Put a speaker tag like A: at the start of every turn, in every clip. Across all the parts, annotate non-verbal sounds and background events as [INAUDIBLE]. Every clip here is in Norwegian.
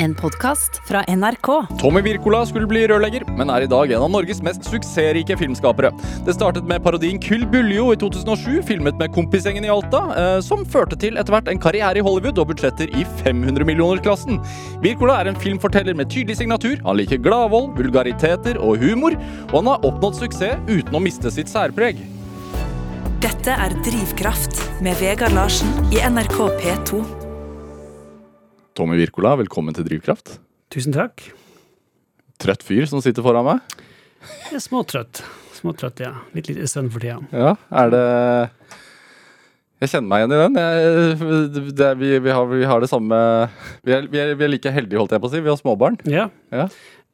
A: En podkast fra NRK.
B: Tommy Wirkola skulle bli rørlegger, men er i dag en av Norges mest suksessrike filmskapere. Det startet med parodien Kyll Buljo i 2007, filmet med kompisgjengen i Alta, eh, som førte til etter hvert en karriere i Hollywood og budsjetter i 500 millioner-klassen. Wirkola er en filmforteller med tydelig signatur. Han liker gladvold, vulgariteter og humor, og han har oppnådd suksess uten å miste sitt særpreg.
C: Dette er Drivkraft med Vegard Larsen i NRK P2.
B: Tommy Wirkola, velkommen til Drivkraft.
D: Tusen takk.
B: Trøtt fyr som sitter foran meg.
D: Jeg er småtrøtt. Småtrøtt, ja. Litt lite søvn for tida.
B: Ja, er det Jeg kjenner meg igjen i den. Jeg, det, vi, vi, har, vi har det samme vi er, vi, er, vi er like heldige, holdt jeg på å si. Vi har småbarn.
D: Ja.
B: Ja.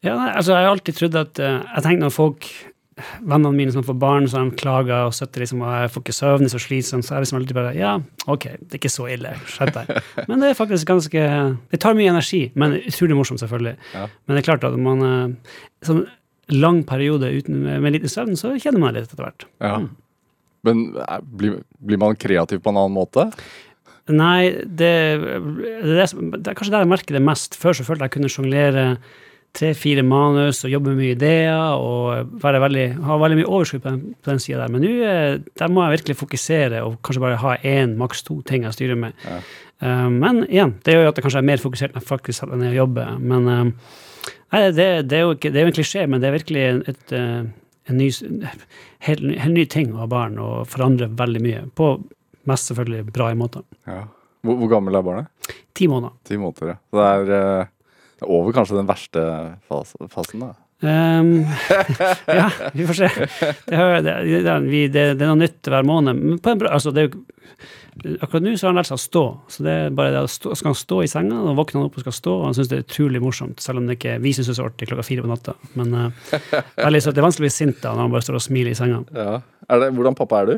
D: ja nei, altså, jeg har alltid trodd at eh, Jeg tenker når folk Vennene mine som får barn, så de klager og støtter liksom, og jeg får ikke søvn, det så slitsom, så er jeg liksom alltid bare Ja, ok, det er ikke så ille. Skjerp deg. [LAUGHS] Men det er faktisk ganske Det tar mye energi, men utrolig morsomt, selvfølgelig.
B: Ja.
D: Men det er klart at man eh, Sånn lang periode uten, med lite søvn, så kjenner man litt etter hvert.
B: Ja. Men eh, blir, blir man kreativ på en annen måte?
D: Nei, det, det, det, det er kanskje der jeg merker det mest. Før så følte jeg jeg kunne sjonglere tre-fire manus og jobbe med mye ideer og veldig, ha veldig mye overskudd på den, på den sida der. Men nå eh, må jeg virkelig fokusere og kanskje bare ha én, maks to ting jeg styrer med.
B: Ja.
D: Uh, men igjen, det gjør jo at jeg kanskje er mer fokusert når jeg faktisk setter meg ned og jobber. Men uh, nei, det, det, er jo ikke, det er jo en klisjé, men det er virkelig et, eh, en ny, helt, ny- helt ny ting å ha barn og forandre veldig mye. På mest selvfølgelig bra måter.
B: Ja. Hvor, hvor gammel er barnet?
D: Ti måneder.
B: Ti måneder, ja. Så det er over kanskje den verste fasen, da.
D: Um, [LAUGHS] ja, vi får se. Det, det, det, det, er noe nytt hver måned. Men på en bra, altså det akkurat nå så har han lært seg å stå. Så det er bare det å stå, skal han stå i senga, og våkner han opp og skal stå. Og han syns det er utrolig morsomt, selv om det ikke vi syns det er så artig klokka fire på natta. Men uh, ærlig, så det er vanskelig å bli sint da når han bare står og smiler i senga.
B: Ja. Det, hvordan pappa er du?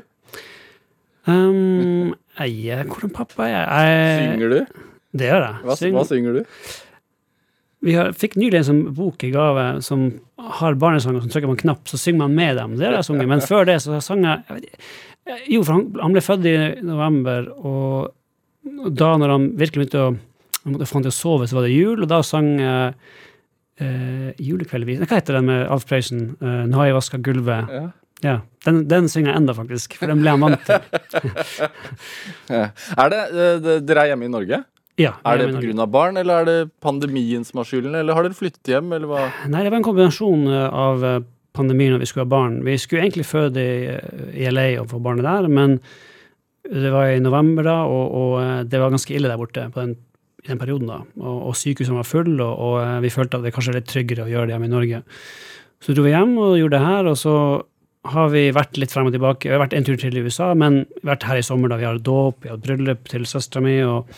D: Um, jeg, hvordan pappa er jeg? jeg?
B: Synger du?
D: Det gjør jeg.
B: Hva,
D: synger,
B: hva synger du?
D: Vi har, fikk nylig en sånn bok i gave som har barnesanger som trykker på en knapp, så synger man med dem. Det har jeg sunget. Men før det så sang jeg, jeg Jo, for han, han ble født i november, og, og da når han virkelig begynte å han måtte få han til å sove, så var det jul, og da sang jeg eh, julekveldvis Hva heter den med Alf Prøysen? Eh, 'Nå har jeg vaska gulvet'.
B: Ja.
D: Ja, den, den synger jeg enda, faktisk, for den ble han vant til. [LAUGHS]
B: Er det, eh, det, Dere er hjemme i Norge?
D: Ja,
B: Er det pga. barn, eller er det pandemien som har skylden? Eller har dere flyttet hjem, eller hva?
D: Nei, det var en kombinasjon eh, av eh, pandemien og vi skulle ha barn. Vi skulle egentlig føde i, eh, LA og få barnet der, men det var i november da, og, og det var ganske ille der borte på den, i den perioden da. Og, og sykehusene var fulle, og, og vi følte at det kanskje er litt tryggere å gjøre det hjemme i Norge. Så dro vi hjem og gjorde det her, og så har vi vært litt frem og tilbake. Vi har vært en tur til i USA, men vært her i sommer da vi har dåp, vi har bryllup til søstera mi, og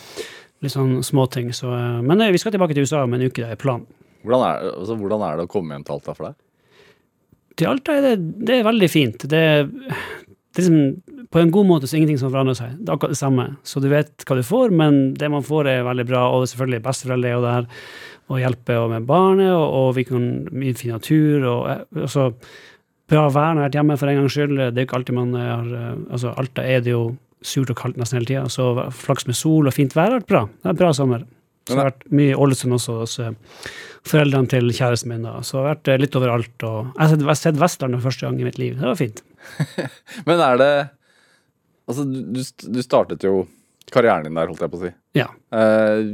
D: litt sånn småting. Så, eh, men eh, vi skal tilbake til USA om en uke, det er planen.
B: Hvordan er, altså, hvordan er det å komme hjem til Alta for deg?
D: Til Alta er det, det er veldig fint. Det, det er liksom, på en god måte så er ingenting som forandrer seg. Det er akkurat det samme. Så du vet hva du får, men det man får er veldig bra. Og selvfølgelig besteforeldre er jo der og hjelper og med barnet, og, og vi kan mye fin natur. og og så Bra vær når jeg har vært hjemme for en gangs skyld. Det er jo ikke alltid man har eh, altså Alta er det jo surt og kaldt nesten hele tida, så flaks med sol og fint vær har vært bra. Det er bra sommer. Så det har vært mye i Ålesund også hos eh, foreldrene til kjæresten min. da, Så det har vært eh, litt overalt. og Jeg har sett- Vestlandet første gang i mitt liv. Det var fint. [LAUGHS]
B: Men er det Altså, du, du startet jo karrieren din der, holdt jeg på å si.
D: Ja.
B: Eh,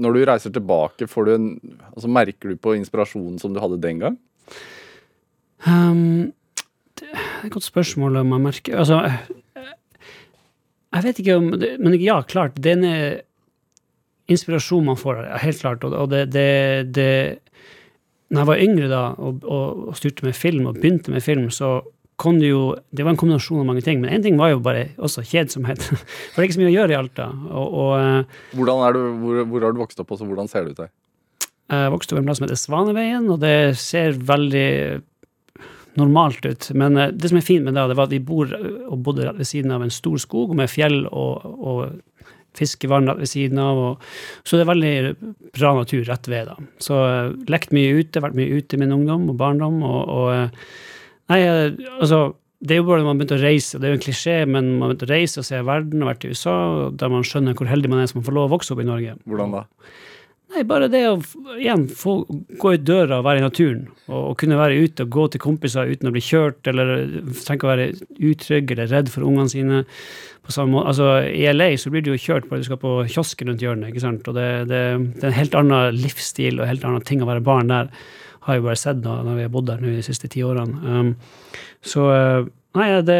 B: når du reiser tilbake, får du en Altså, merker du på inspirasjonen som du hadde den gang?
D: Um, det er et godt spørsmål om jeg merker Altså, jeg vet ikke om det, Men ja, klart, den inspirasjonen man får, ja, helt klart. Og, det, det, det Når jeg var yngre da og, og, og styrte med film og begynte med film, så kom det jo Det var en kombinasjon av mange ting, men én ting var jo bare også kjedsomhet. [LAUGHS] For det er ikke så mye å gjøre i Alta. Og, og eh,
B: Hvordan er du, hvor, hvor har du vokst opp, og så hvordan ser det ut der?
D: Jeg vokste opp i en plass som heter Svaneveien, og det ser veldig normalt ut. Men eh, det som er fint med det, det var at vi bor eh, og bodde rett ved siden av en stor skog med fjell og, og fiskevann rett ved siden av. Og, så det er veldig bra natur rett ved. da. Så uh, lekt mye ute, vært mye ute i min ungdom og barndom. og, og eh, Nei, eh, altså det er jo bare når man begynte å reise, det er jo en klisjé, men man begynte å reise og se verden og vært i USA, der man skjønner hvor heldig man er som får lov å vokse opp i Norge.
B: Hvordan da?
D: Nei, bare det å igjen få gå ut døra og være i naturen. Og, og kunne være ute og gå til kompiser uten å bli kjørt, eller tenke å være utrygg eller redd for ungene sine. På samme måte. Altså, I LA så blir du jo kjørt bare du skal på kiosken rundt hjørnet. ikke sant? Og det, det, det er en helt annen livsstil og en helt annen ting å være barn der. Har jeg bare sett da når vi har bodd der nå de siste ti årene. Um, så eh, Nei, det,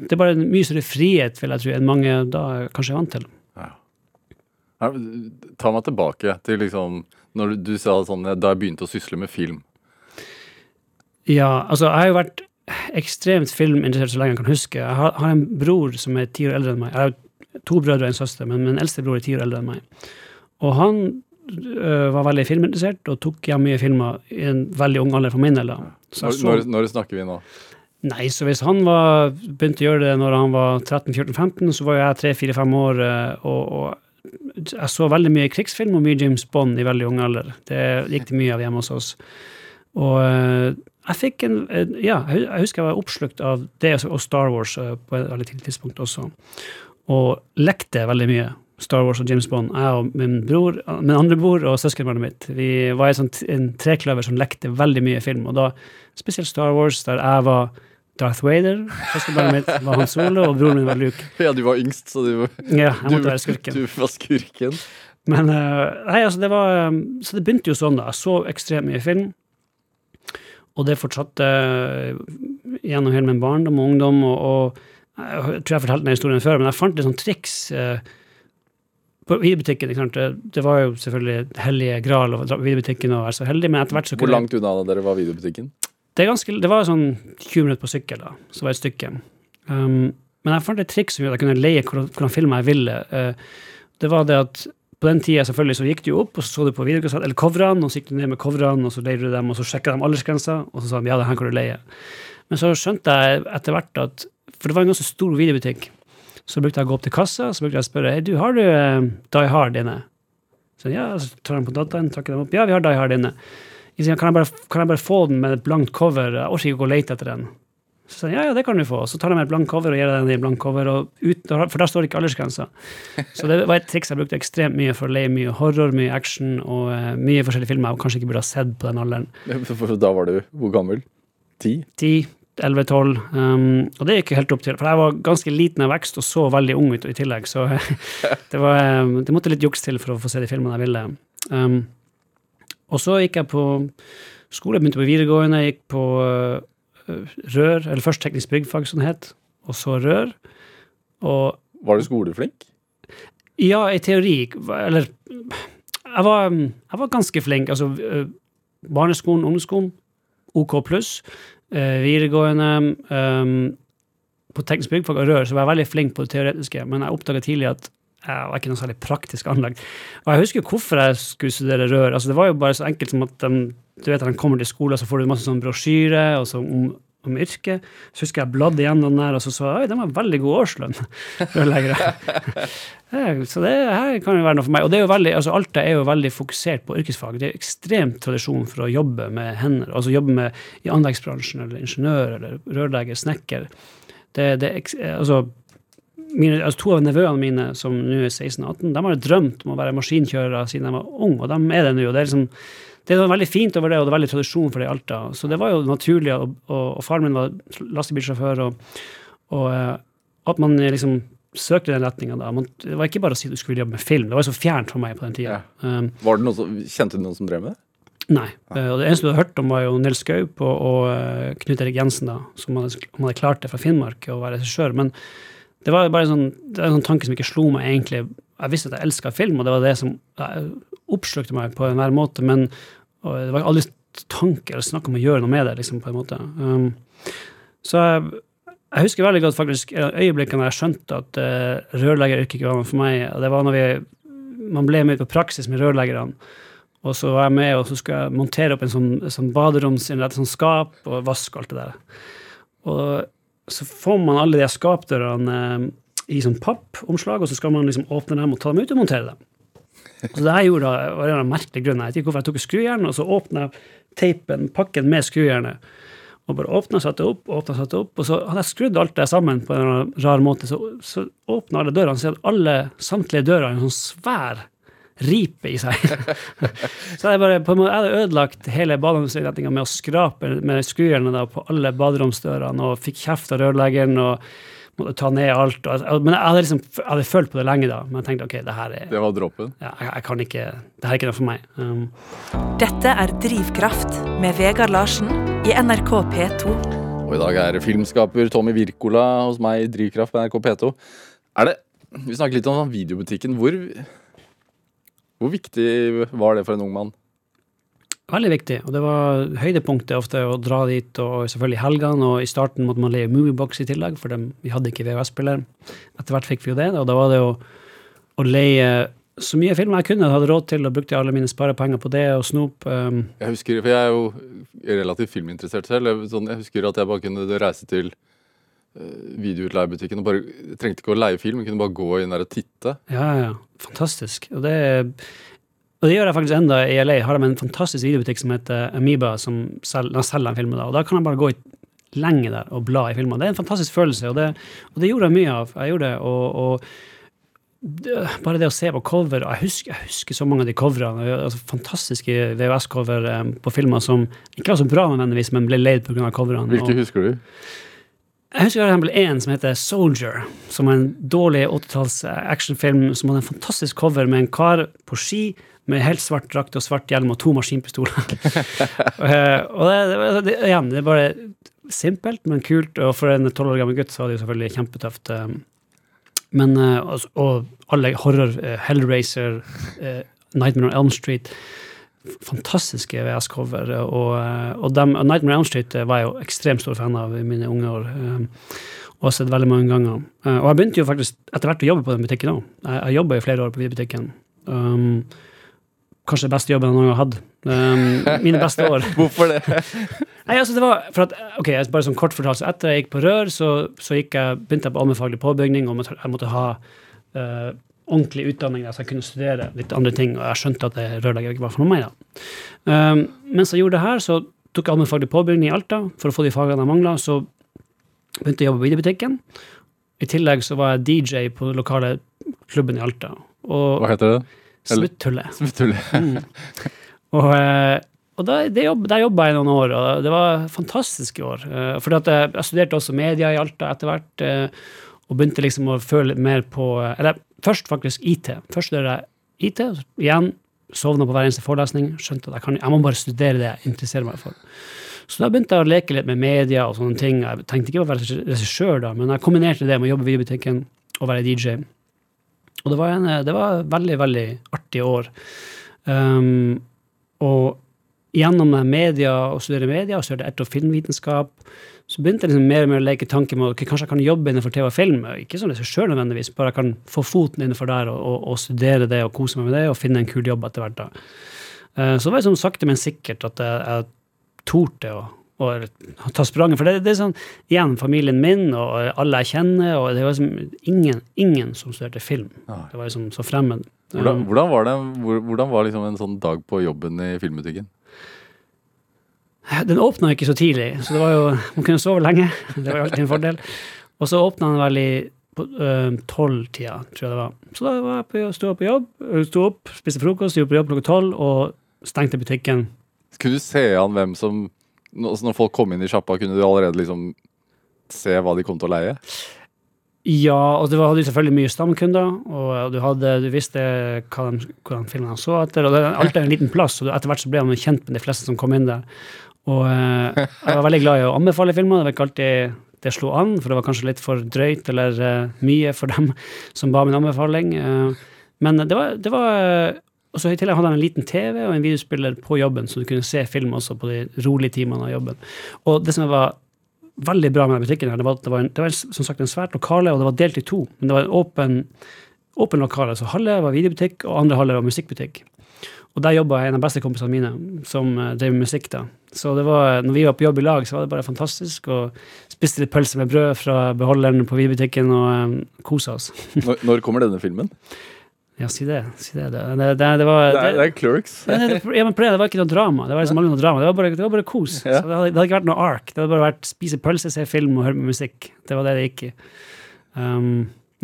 D: det er bare en mye større frihet, vil jeg tro, enn mange da kanskje er vant til.
B: Ta meg tilbake til liksom når du, du sa sånn da jeg begynte å sysle med film.
D: Ja, altså, jeg har jo vært ekstremt filminteressert så lenge jeg kan huske. Jeg har, har en bror som er ti år eldre enn meg. Jeg har to brødre og en søster, men min eldste bror er ti år eldre enn meg. Og han øh, var veldig filminteressert og tok hjem mye filmer i en veldig ung alder for min del. Så
B: Når, når, når snakker vi nå?
D: nei, så hvis han var, begynte å gjøre det når han var 13-14-15, så var jo jeg 3-4-5 år, øh, og, og jeg så veldig mye krigsfilm og mye James Bond i veldig ung alder. Det gikk det mye av hjemme hos oss. Og øh, jeg fikk en en- Ja, jeg husker jeg var oppslukt av det og Star Wars øh, på et veldig tidlig tidspunkt også. Og lekte veldig mye. Star Wars og James Bond. Jeg og min bror, min andre bror og søskenbarnet mitt. Vi var i sånt, en trekløver som lekte veldig mye film. Og da spesielt Star Wars, der jeg var Darth Vader, søskenbarnet mitt var Han Solo, og broren min var Luke.
B: Ja, du var yngst, så du,
D: Ja, jeg
B: du,
D: være skurken.
B: du var skurken.
D: Men eh, nei, altså det var eh, Så det begynte jo sånn, da. Jeg så ekstremt mye film. Og det fortsatte gjennom hele min barndom og ungdom. Og, og jeg tror jeg fortalte den historien før, men jeg fant litt sånt triks eh, på videobutikken. ikke sant? Det, det var jo selvfølgelig hellige gral å dra på videobutikken og være så heldig, men etter hvert så kunne Hvor
B: langt unna dere var videobutikken?
D: Det, ganske, det var sånn 20 minutter på sykkel, da, så var det et stykke. Um, men jeg fant et triks som gjorde at jeg kunne leie hvordan, film jeg ville. Uh, det var det at på den tida selvfølgelig så gikk du opp, og så så du på videokassett, eller coverene, og så gikk du ned med coverene, og så leide du dem, og så sjekka de aldersgrensa, og så sa de ja, det her kan du leie. Men så skjønte jeg etter hvert at For det var en ganske stor videobutikk. Så brukte jeg å gå opp til kassa, så brukte jeg å spørre hey, du, har du uh, Die Hard inne. Så ja, så tar de på dataen, takker dem opp. Ja, vi har Die Hard inne. Jeg kan jeg, bare, kan jeg bare få den med et blankt cover? Jeg orker ikke å gå lete etter den. Så sier jeg, ja, ja, det kan du få. Så tar de med et blankt cover og gir deg den i blankt cover, ut, for der står det ikke aldersgrensa. Så det var et triks jeg brukte ekstremt mye for å leie mye horror, mye action og uh, mye forskjellige filmer jeg kanskje ikke burde ha sett på den alderen. [LAUGHS]
B: For da var du hvor gammel? Ti?
D: 10, 11, 12. Um, og det gikk helt opp til, for jeg var ganske liten av vekst og så veldig ung ut i tillegg, så [LAUGHS] det, var, um, det måtte litt juks til for å få se de filmene jeg ville. Um, og så gikk jeg på skole, begynte på videregående, gikk på uh, Rør, eller først teknisk byggfag, som det het, og så Rør. Og
B: Var du skoleflink?
D: ja, i teori, eller jeg var, jeg var ganske flink. Altså, eh, barneskolen, ungdomsskolen, OK pluss. Eh, videregående um, På teknisk byggfag og rør så var jeg veldig flink på det teoretiske, men jeg oppdaga tidlig at jeg var ikke noe særlig praktisk anlagt. Og jeg husker jo hvorfor jeg skulle studere rør. Altså, det var jo bare så enkelt som at de, du vet de kommer til skolen, så får du masse sånn brosjyre og så om, om yrket. Så husker jeg bladde igjennom den der, og så så jeg oi, den var veldig god årslønn. [LAUGHS] rørleggere. Ja, [LAUGHS] Så det her kan jo være noe for meg. Og det er jo veldig, altså Alta er jo veldig fokusert på yrkesfag. Det er ekstremt tradisjon for å jobbe med hender. Altså jobbe med i anleggsbransjen, eller ingeniør, eller rørlegger, snekker. Det, det, er altså, mine, altså To av nevøene mine som nå er 16-18, de har drømt om å være maskinkjørere siden de var unge, og de er det nå. og det er liksom det er noe veldig fint over det, og det er veldig tradisjon for det i Alta. Så det var jo naturlig, og, og, og faren min var lastebilsjåfør, og, og eh, at man liksom søkte den retninga da. Man, det var ikke bare å si du skulle jobbe med film, det var jo så fjernt for meg på den tida. Ja.
B: Var det noen som, kjente du noen som drev med det?
D: Nei. Eh, Og det eneste du hadde hørt om, var jo Nils Gaup og, og eh, Knut Erik Jensen, da, som hadde, hadde klart det fra Finnmark å være regissør. Men det var bare bare sånn, en sånn tanke som ikke slo meg egentlig. Jeg visste at jeg elska film, og det var det som eh, oppslukte meg på enhver måte, men og det var aldri tanke eller snakk om å gjøre noe med det, liksom, på en måte. Um, så jeg, jeg husker veldig godt faktisk øyeblikket da jeg skjønte at uh, rørleggeryrket ikke var noe for meg. og Det var når vi, man ble med på praksis med rørleggerne. Og så var jeg med, og så skulle jeg montere opp en sånn, sånn baderomsinnrettet sånn skap og vaske alt det der. Og så får man alle de skapdørene eh, i sånn pappomslag, og så skal man liksom åpne dem og ta dem ut og montere dem. Så det her gjorde var en merkelig grunn. Jeg vet ikke hvorfor jeg tok skrujern, og så åpna jeg teipen, pakken med skrujernet. Og bare åpna, satte opp, åpna, satte opp. Og så hadde jeg skrudd alt det sammen på en rar måte. Så, så åpna alle dørene, så hadde alle samtlige dører en sånn svær ripe i seg. [LAUGHS] så jeg bare, på en måte, jeg hadde ødelagt hele baderomsinnretninga med å skrape med skrujernet på alle baderomsdørene, og fikk kjeft av rørleggeren. og måtte ta ned alt. Og, men jeg hadde, liksom, jeg hadde følt på det lenge da, men jeg tenkte ok, det her er
B: Det var droppen.
D: ja, jeg, jeg kan ikke, det her er ikke noe for meg. Um,
C: Dette er Drivkraft med Vegard Larsen i NRK P2.
B: Og i dag er filmskaper Tommy Wirkola hos meg i Drivkraft på NRK P2. Er det Vi snakker litt om sånn videobutikken. Hvor, hvor viktig var det for en ung mann?
D: Veldig viktig. Og det var høydepunktet ofte å dra dit, og selvfølgelig helgene. Og i starten måtte man leie Moviebox i tillegg, for dem, vi hadde ikke VHS-spiller. Etter hvert fikk vi jo det, og da var det å, å leie så mye film jeg kunne. Hadde råd til og brukte alle mine sparepenger på det og snop. Um,
B: Jeg husker, for jeg er jo relativt filminteressert selv. Jeg- Sånn, jeg husker at jeg bare kunne reise til videoutleiebutikken og bare trengte ikke å leie film, kunne bare gå inn der og titte.
D: ja, ja. Fantastisk. Og det, og det gjør jeg faktisk enda i LA. Har de en fantastisk videobutikk som heter Amoeba, som selger, selger en film da. Og da kan jeg bare gå i lenge der og bla i filmer. Det er en fantastisk følelse, og det, og det gjorde jeg mye av. Jeg gjorde det, og, og bare det å se på cover jeg husker, jeg husker så mange av de coverene. Altså, fantastiske VHS-cover eh, på filmer som ikke var så bra nødvendigvis, men ble leid pga. coverene.
B: Hvilke husker du?
D: Jeg husker eksempel en som heter Soldier, som er en dårlig 80-talls actionfilm som hadde en fantastisk cover med en kar på ski med helt svart drakt og svart hjelm og to maskinpistoler. [LAUGHS] Eh, og det, det, det, igjen, det er bare simpelt, men kult. Og for en tolv år gammel gutt så var det jo selvfølgelig kjempetøft. eh. Men, eh, og, og alle horror, eh, Hellraiser, eh, Nightmare on Elm Street fantastiske VS-cover. Og, og, dem, og Nightmare Elm Street eh, var jeg jo ekstremt stor fan av i mine unge år. eh, Og har sett veldig mange ganger. Eh, Og jeg begynte jo faktisk etter hvert å jobbe på den butikken òg. Jeg, jeg jobba i flere år på videobutikken. Um, kanskje den beste jobben jeg noen gang har hatt. Um, mine beste år. [LAUGHS]
B: Hvorfor det? [LAUGHS]
D: Nei, altså det var for at, ok, bare sånn kort fortalt, så Etter jeg gikk på rør, så, så gikk jeg, begynte jeg på allmennfaglig påbygning, og jeg måtte ha eh, ordentlig utdanning der, så jeg kunne studere litt andre ting. Og jeg skjønte at det rørlegger ikke var for noe da. Um, mens jeg gjorde det her, så tok jeg allmennfaglig påbygning i Alta for å få de fagene jeg mangla. Så begynte jeg å jobbe på videobutikken. I tillegg så var jeg DJ på den lokale klubben i Alta. Og
B: Hva heter det?
D: Smutthullet.
B: Smutthullet.
D: Mm. Og, eh, og der, der jobba jeg noen år, og det var fantastiske år. For fordi at jeg, jeg studerte også media i Alta etter hvert, eh, og begynte liksom å føle mer på eh, Eller først faktisk IT. Først gjør jeg IT, igjen sovna på hver eneste forelesning. Skjønte at jeg, kan, jeg må bare studere det jeg interesserer meg for. Så da begynte jeg å leke litt med media og sånne ting. Jeg tenkte ikke på å være regissør da, men jeg kombinerte det med å jobbe i videobutikken og være DJ. Og det var, en, det var veldig, veldig artige år. Um, og gjennom media og studere media og studere etter- og filmvitenskap, så begynte jeg liksom mer og mer å leke tanken med at okay, kanskje jeg kan jobbe innenfor TV og film. Ikke som regissør nødvendigvis, bare jeg kan få foten innenfor der og, og, og studere det og kose meg med det og finne en kul jobb etter hvert. da. Eh, så det var liksom sakte, men sikkert at jeg, jeg torde å, å ta spranget. For det, det er sånn, igjen, familien min og alle jeg kjenner, og det var liksom ingen, ingen som studerte film. Det var liksom så fremmed.
B: Hvordan,
D: Um,
B: hvordan var det hvordan var liksom en sånn dag på jobben i filmbutikken?
D: Den åpna ikke så tidlig, så det var jo, man kunne sove lenge. Det var jo alltid en fordel. Og så åpna den vel i tolv-tida, tror jeg det var. Så da var jeg på, sto jeg på jobb, sto opp, spiste frokost, gjorde på jobb klokka tolv og stengte butikken.
B: Kunne du se an hvem som når altså folk kom inn i sjappa, kunne du allerede liksom se hva de kom til å leie?
D: Ja, og du hadde selvfølgelig mye stamkunder, og du, hadde, du visste hva de, hvordan filmene så etter. Og det er alltid en liten plass, og etter hvert så ble man kjent med de fleste som kom inn der. Og eh, jeg var veldig glad i å anbefale filmer. Det var ikke alltid det slo an, for det var kanskje litt for drøyt eller eh, mye for dem [LAUGHS] som ba om en anbefaling. Eh, men det var, det var og så I tillegg hadde jeg en liten TV og en videospiller på jobben, så du kunne se film også på de rolige timene av jobben. Og det som var veldig bra med butikken, her, det var at det var, en, det var som sagt en svært lokale, og det var delt i to. Men det var en åpen, åpen lokale, så halve var videobutikk, og andre halve var musikkbutikk. Og der jobba en av bestekompisene mine, som eh, drev med musikk. da. Så det var, når vi var på jobb i lag, så var det bare fantastisk. Og spiste litt pølse med brød fra beholderen på videobutikken og um, kosa oss. [LAUGHS]
B: Når, når kommer denne filmen?
D: Ja, si det. Si det. Det, det, det, det var
B: Det er, det er Clerks.
D: ja, men det, det var ikke noe drama. Det var liksom aldri noe drama. Det var bare, det var bare kos.
B: Ja.
D: Så det, hadde, det hadde ikke vært noe ark. Det hadde bare vært spise pølse, se film og høre på musikk. Det var det det gikk i. Um,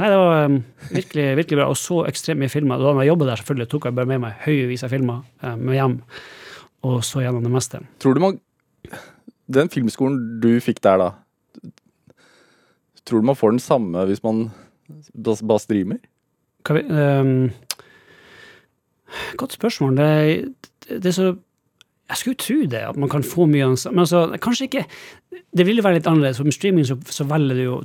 D: Nei, det var um, virkelig, virkelig bra, og så ekstremt mye filmer. Da jeg jobbet der, selvfølgelig, tok jeg bare med meg høyevis av filmer eh, med hjem, og så gjennom det meste.
B: Tror du man Den filmskolen du fikk der, da Tror du man får den samme hvis man bare streamer?
D: Hva vi, um, godt spørsmål. Det, det, er så Jeg skulle tro det, at man kan få mye av den samme Men altså, kanskje ikke Det ville være litt annerledes. For med streaming så, så velger du jo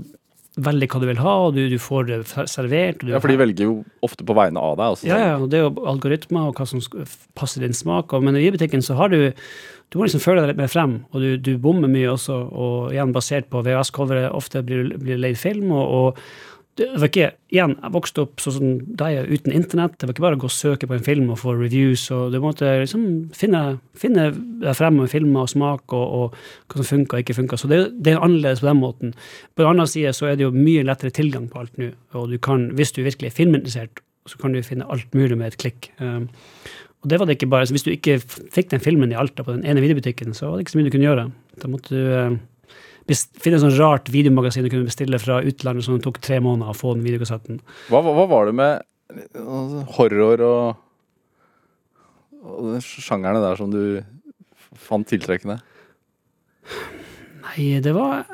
D: veldig hva du vil ha, og du, du får det servert.
B: Ja, For de velger jo ofte på vegne av deg. Også,
D: Ja, ja, og det er jo algoritmer og hva som passer din smak. Og, men i butikken så har du du må liksom føle deg litt mer frem, og du, du bommer mye også. Og igjen basert på VHS-coveret, ofte blir blir leid film. og, og det var ikke, igjen, Jeg vokste opp sånn som deg, uten internett. Det var ikke bare å gå og søke på en film og få reviews. og Du måtte liksom finne, finne frem med filmer og smak og, og hva som funka og ikke funka. Så det, det er annerledes på den måten. På den andre side så er det jo mye lettere tilgang på alt nå. Og du kan, hvis du virkelig er filminteressert, så kan du finne alt mulig med et klikk. Um, og det var det ikke bare, så Hvis du ikke fikk den filmen i Alta på den ene videobutikken, så var det ikke så mye du kunne gjøre. Da måtte du bes- finne et sånt rart videomagasin du kunne bestille fra utlandet som det tok tre måneder å få den videokassetten.
B: Hva, hva, hva var det med altså, horror og, og de sjangerne der som du fant tiltrekkende?
D: Nei, det var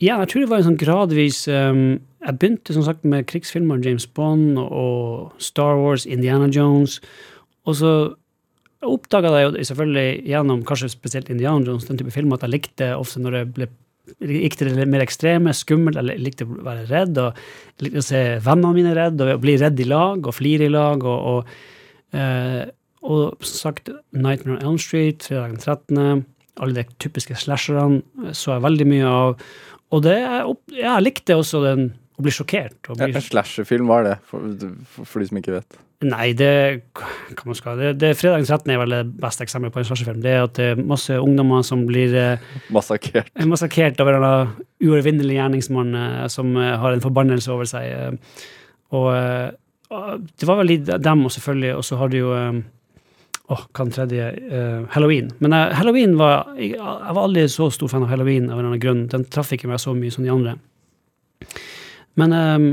D: Ja, jeg tror det var en sånn gradvis um, Jeg begynte som sagt med krigsfilmer, James Bond og Star Wars, Indiana Jones, og så oppdaga jeg jo selvfølgelig gjennom kanskje spesielt Indiana Jones, den type filmer, at jeg likte ofte når det ble gikk til det mer ekstreme, skummelt, jeg likte å være redd, og likte å se vennene mine redd, og bli redd i lag, og flire i lag, og, og, eh, og som sagt, Nightmare on Elm Street, fredag den 13., alle de typiske slasherne eh, så jeg veldig mye av, og det, jeg, jeg likte også den, å blir sjokkert. Og blir...
B: En slasherfilm, hva er det, for, for, de som ikke vet?
D: Nei, det hva man skal, det, det Fredagens den 13. er vel det beste eksempelet på en slasherfilm. Det er at det er masse ungdommer som blir eh,
B: Massakrert.
D: massakrert av en uovervinnelig gjerningsmann eh, som eh, har en forbannelse over seg. eh. Og og det var vel litt dem, og selvfølgelig, og så har du jo Åh, hva den tredje? uh, Halloween. Men uh, Halloween var jeg, jeg var aldri så stor fan av Halloween av en eller annen grunn. Den traff ikke meg så mye som de andre. Men um,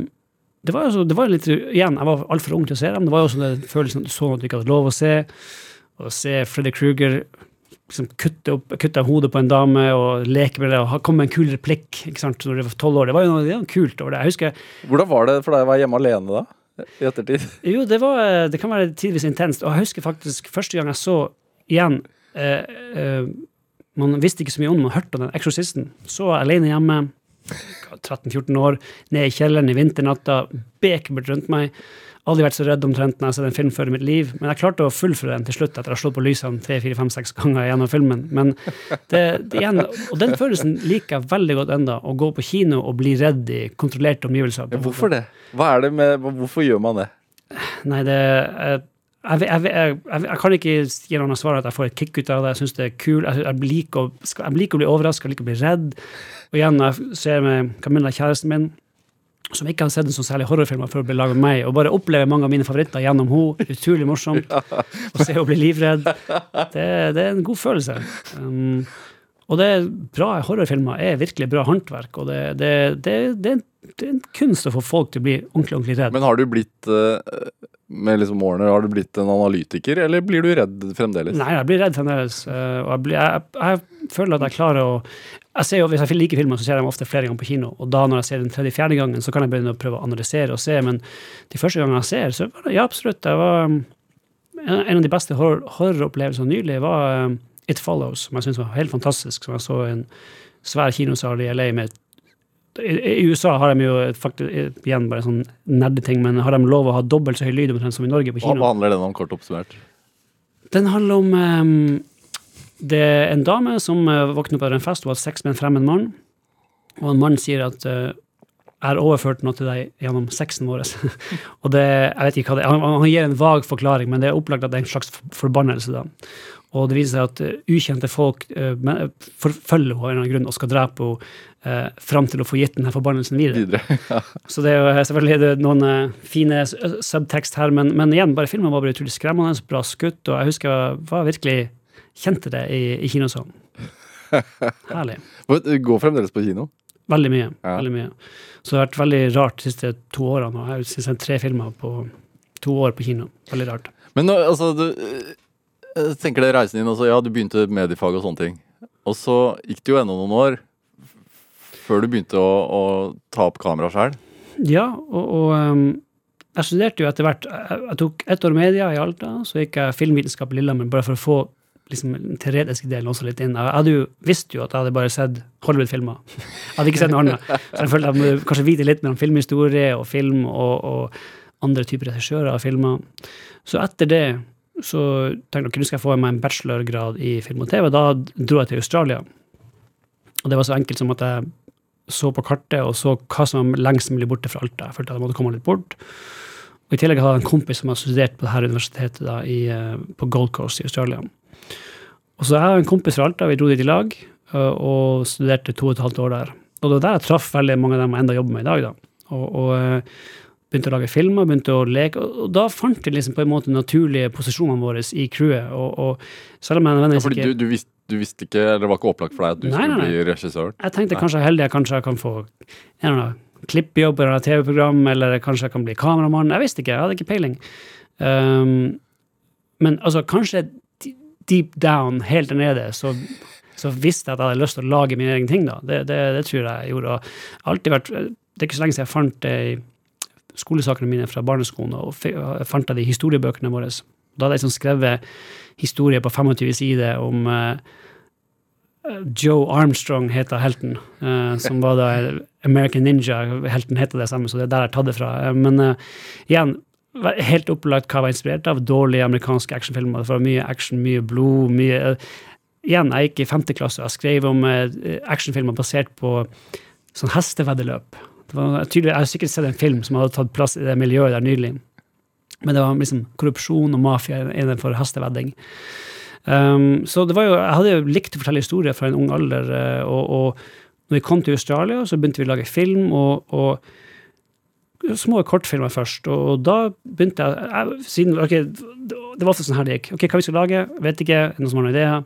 D: det var jo så, det var litt Igjen, jeg var altfor ung til å se dem. Det var jo også den følelsen at du så noe du ikke hadde lov å se. Å se Freddy Krueger liksom kutte, opp, kutte av hodet på en dame og leke med det og komme med en kul replikk ikke sant, når du var tolv år. Det var jo noe, det var noe kult over det. Jeg husker
B: Hvordan var det for deg å være hjemme alene da? I ettertid? [LAUGHS]
D: Jo, det, var, eh, det kan være tidvis intenst. Og jeg husker faktisk første gang jeg så igjen eh, eh, Man visste ikke så mye om man hørte om den eksorsisten. Så jeg alene hjemme, 13-14 år, ned i kjelleren i vinternatta, bekmørkt rundt meg. Aldri vært så redd omtrent når jeg har sett en film før i mitt liv. Men jeg klarte å fullføre den til slutt etter å ha slått på lysene tre, fire, fem, seks ganger gjennom filmen. Men det, det igjen, og den følelsen liker jeg veldig godt enda, å gå på kino og bli redd i kontrollerte omgivelser.
B: Ja, hvorfor det? Hva er det med, hvorfor gjør man det?
D: Nei, det jeg, jeg, jeg, jeg, kan ikke gi noe svar at jeg får et kick ut av det. Jeg syns det er kult. Jeg, liker å, jeg liker å bli overraska, liker å bli redd. Og igjen, jeg ser med Camilla, kjæresten min, som ikke har sett en så særlig horrorfilmer før å bli laget med meg, og bare opplever mange av mine favoritter gjennom henne. Utrolig morsomt [LAUGHS] å se henne bli livredd. Det, det er en god følelse. Um, og det er bra horrorfilmer er virkelig bra håndverk, og det, det, det, det, er en- det er en kunst å få folk til å bli ordentlig, ordentlig redd.
B: Men har du blitt eh, med liksom årene, har du blitt en analytiker, eller blir du redd fremdeles?
D: Nei, jeg blir redd fremdeles. eh, Og jeg, blir, jeg, jeg føler at jeg klarer å jeg ser jo, Hvis jeg liker filmer, så ser jeg dem ofte flere ganger på kino. Og da når jeg ser den tredje-fjerde gangen, så kan jeg begynne å prøve å analysere og se. Men de første gangene jeg ser, så var det ja, absolutt. Det var um, en av de beste horror- horroropplevelsene nylig var um, It Follows, som jeg syns var helt fantastisk. Som jeg så i en svær kinosal i LA med i, USA har de jo faktisk, igjen bare sånn nerdeting, men har de lov å ha dobbelt så høy lyd omtrent som i Norge på kino?
B: hva handler den om, kort oppsummert?
D: Den handler om ehm, Det er en dame som uh, våkner på en fest og har sex med en fremmed mann. Og en mann sier at eh, jeg har overført noe til deg gjennom sexen vår. [LAUGHS] og det, jeg vet ikke hva det er. Han, han gir en vag forklaring, men det er opplagt at det er en slags forbannelse. da. Og det viser seg at eh, ukjente folk uh, forfølger henne av en eller annen grunn og skal drepe henne uh, fram til å få gitt denne forbannelsen videre.
B: Videre. [LAUGHS]
D: Så det er jo eh, selvfølgelig det er noen eh, fine subtekst her, men, men igjen, bare filmen var bare utrolig skremmende, bra skutt, og jeg husker jeg var virkelig kjente det i, i kinosalen. [LAUGHS] Herlig.
B: Du går fremdeles på kino?
D: Veldig mye.
B: Ja.
D: veldig mye. Så det har vært veldig rart de siste to årene. nå. Jeg har sett tre filmer på to år på kino. Veldig rart.
B: Men altså, du jeg tenker det reisen din, altså, ja, du begynte mediefag og sånne ting. Og så gikk det jo ennå noen år før du begynte å, å ta opp kamera sjøl.
D: Ja, og, og ehm, jeg studerte jo etter hvert Jeg, jeg tok ett år media i Alta, så gikk jeg filmvitenskap i Lillehammer bare for å få liksom, den teoretiske delen også litt inn. Jeg hadde jo, visst jo at jeg hadde bare sett Hollywood-filmer. Jeg hadde ikke sett noe annet. Så jeg følte jeg må kanskje vite litt mer om filmhistorie og film og, og andre typer regissører av filmer. Så etter det så tenkte jeg nå skal jeg få meg en bachelorgrad i film og TV. Da dro jeg til Australia. Og det var så enkelt som at jeg så på kartet og så hva som var lengst mulig borte fra Alta. Jeg følte at jeg måtte komme litt bort. Og I tillegg hadde jeg en kompis som har studert på dette universitetet da, i, eh, på Gold Coast i Australia. Og så jeg og en kompis fra Alta, vi dro dit i lag eh, og studerte to og et halvt år der. Og det var der jeg traff veldig mange av dem jeg enda jobber med i dag. da. Og, og eh, begynte å lage filmer, begynte å leke. Og, da fant jeg liksom på en måte naturlige posisjonene våre i crewet. Og, og selv om jeg nødvendigvis ikke
B: du, du, visste, du visste ikke, eller det var ikke opplagt for deg at du
D: Nei,
B: skulle
D: nei, nei.
B: bli regissør?
D: Jeg tenkte kanskje jeg er heldig, jeg kanskje jeg kan få en eller annen klippjobb eller TV-program, eller kanskje jeg kan bli kameramann. Jeg visste ikke, jeg hadde ikke peiling. Um, men altså, kanskje deep down, helt nede, så, så visste jeg at jeg hadde lyst til å lage mine egne ting. da. Det, det, det tror jeg jeg gjorde. Jeg alltid vært, det er ikke så lenge siden jeg fant det i skolesakene mine fra barneskolen, og jeg fant det i historiebøkene våre. Da hadde jeg liksom skrevet historie på 25 sider om eh, Joe Armstrong heter helten, eh, som var da [LAUGHS] American Ninja. Helten heter det samme, så det er der jeg har tatt det fra. Eh, men uh, igjen, helt opplagt hva jeg var inspirert av. Dårlige amerikanske actionfilmer. Det var mye action, mye blod, mye eh, Igjen, jeg gikk i femte klasse og skrev om eh, actionfilmer basert på sånn hesteveddeløp. Det var tydelig, jeg har sikkert sett en film som hadde tatt plass i det miljøet der nylig. Men det var liksom korrupsjon og mafia innenfor hestevedding. Um, så det var jo, jeg hadde jo likt å fortelle historier fra en ung alder, eh, og, og når vi kom til Australia, så begynte vi å lage film, og, og små kortfilmer først, og da begynte jeg, jeg siden, ok, Det var ofte sånn her det gikk. Ok, hva vi skal lage? Vet ikke. Er det noen som har noen ideer?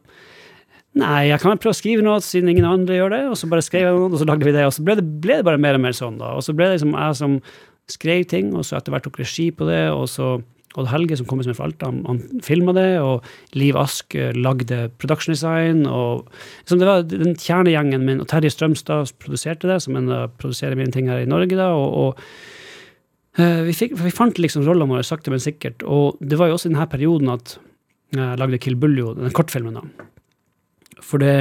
D: Nei, jeg kan prøve å skrive noe siden ingen andre gjør det. Og så bare skrev jeg noe, og så lagde vi det. Og så ble det, ble det bare mer og mer sånn, da. Og så ble det liksom jeg som skrev ting, og så etter hvert tok regi på det, og så Odd Helge, som kommer som fra Alta, han, han filma det, og Liv Ask eh, lagde production design, og liksom det var den kjernegjengen min, og Terje Strømstad produserte det, som en av produserer mine ting her i Norge, da, og, og eh, vi, fikk, vi fant liksom rollene våre sakte, men sikkert, og det var jo også i denne perioden at jeg lagde Kill Buljo, den kortfilmen, da. For det,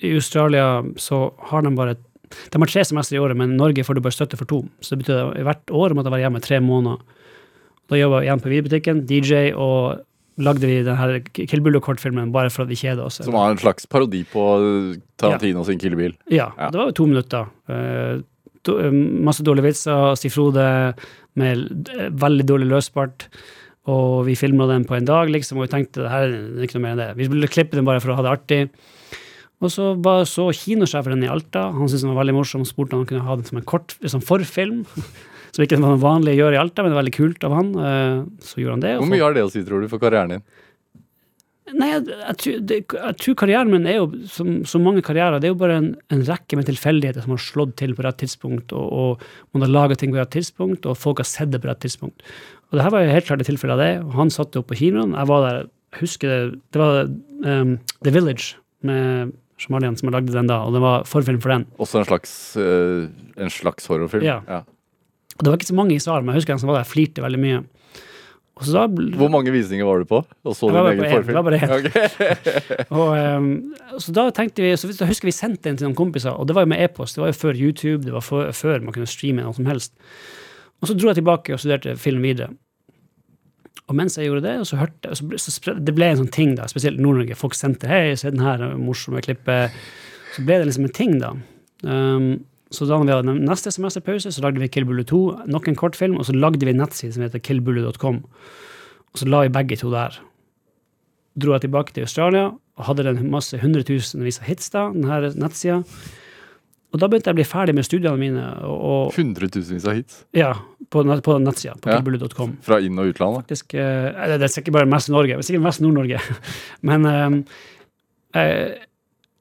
D: i Australia så har de bare De har tre semester i året, men i Norge får du bare støtte for to. Så det betyr at hvert år måtte jeg være hjemme tre måneder. Da jobba jeg igjen på videobutikken, DJ, og lagde vi denne Kill Buljo-kortfilmen bare for at vi kjeder oss.
B: Som var en slags parodi på Tarantino sin Kill Bill.
D: Ja,
B: Ja.
D: det var jo to minutter. Eh, eh, masse dårlige vitser, Stig Frode med veldig dårlig løsbart. Og vi filma den på en dag, liksom, og vi tenkte det her er ikke noe mer enn det. Vi ville klippe den bare for å ha det artig. Og så bare så kinosjefen den i Alta. Han syntes den var veldig morsom og spurte om han kunne ha den som en kort som forfilm. [LAUGHS] Som ikke var vanlig å gjøre i Alta, men det var veldig kult av han. Eh, Så gjorde han det.
B: Hvor mye har det å si, tror du, for karrieren din?
D: Nei, jeg, jeg, tror, det, jeg tror karrieren min er jo, som som mange karrierer, det er jo bare en, en rekke med tilfeldigheter som har slått til på rett tidspunkt, og, og man har laga ting på rett tidspunkt, og folk har sett det på rett tidspunkt. Og det her var jo helt klart et tilfelle av det. Han satt jo opp på kinoen. Jeg var der, jeg husker det, det var um, The Village med Shamalian som lagde den da, og det var forfilm for den.
B: Også en slags, uh, en slags horrorfilm?
D: Ja. Og det var ikke så mange i salen, men jeg husker en som var der, flirte veldig mye. Da,
B: Hvor mange visninger var du på? Og så
D: Jeg var
B: din egen
D: forfilm? en, det var bare
B: én. Okay. [LAUGHS]
D: Og, um, så da tenkte vi, så da husker vi sendte den til noen kompiser, og det var jo med e-post. Det var jo før YouTube, det var før, før man kunne streame noe som helst. Og så dro jeg tilbake og studerte film videre. Og mens jeg gjorde det, så hørte så ble, så det ble en sånn ting, da, spesielt Nord-Norge. Folk sendte 'hei, se den her morsomme klippet'. Så ble det liksom en ting, da. Um, så da vi hadde neste semesterpause, så lagde vi Kill Bullet 2, nok en kortfilm, og så lagde vi en nettside som heter killbullet.com. Og så la vi begge to der dro jeg tilbake til Australia og hadde den masse hundretusenvis av hits da, denne nettsida. Og da begynte jeg å bli ferdig med studiene mine, og,
B: Hundretusenvis av hits
D: ja, på, nett- på nettsida, på
B: Ja.
D: killbullet.com.
B: fra inn- og utland.
D: Faktisk, eh, det er sikkert bare mest Norge, det er sikkert mest Nord-Norge. [LAUGHS] Men eh, eh,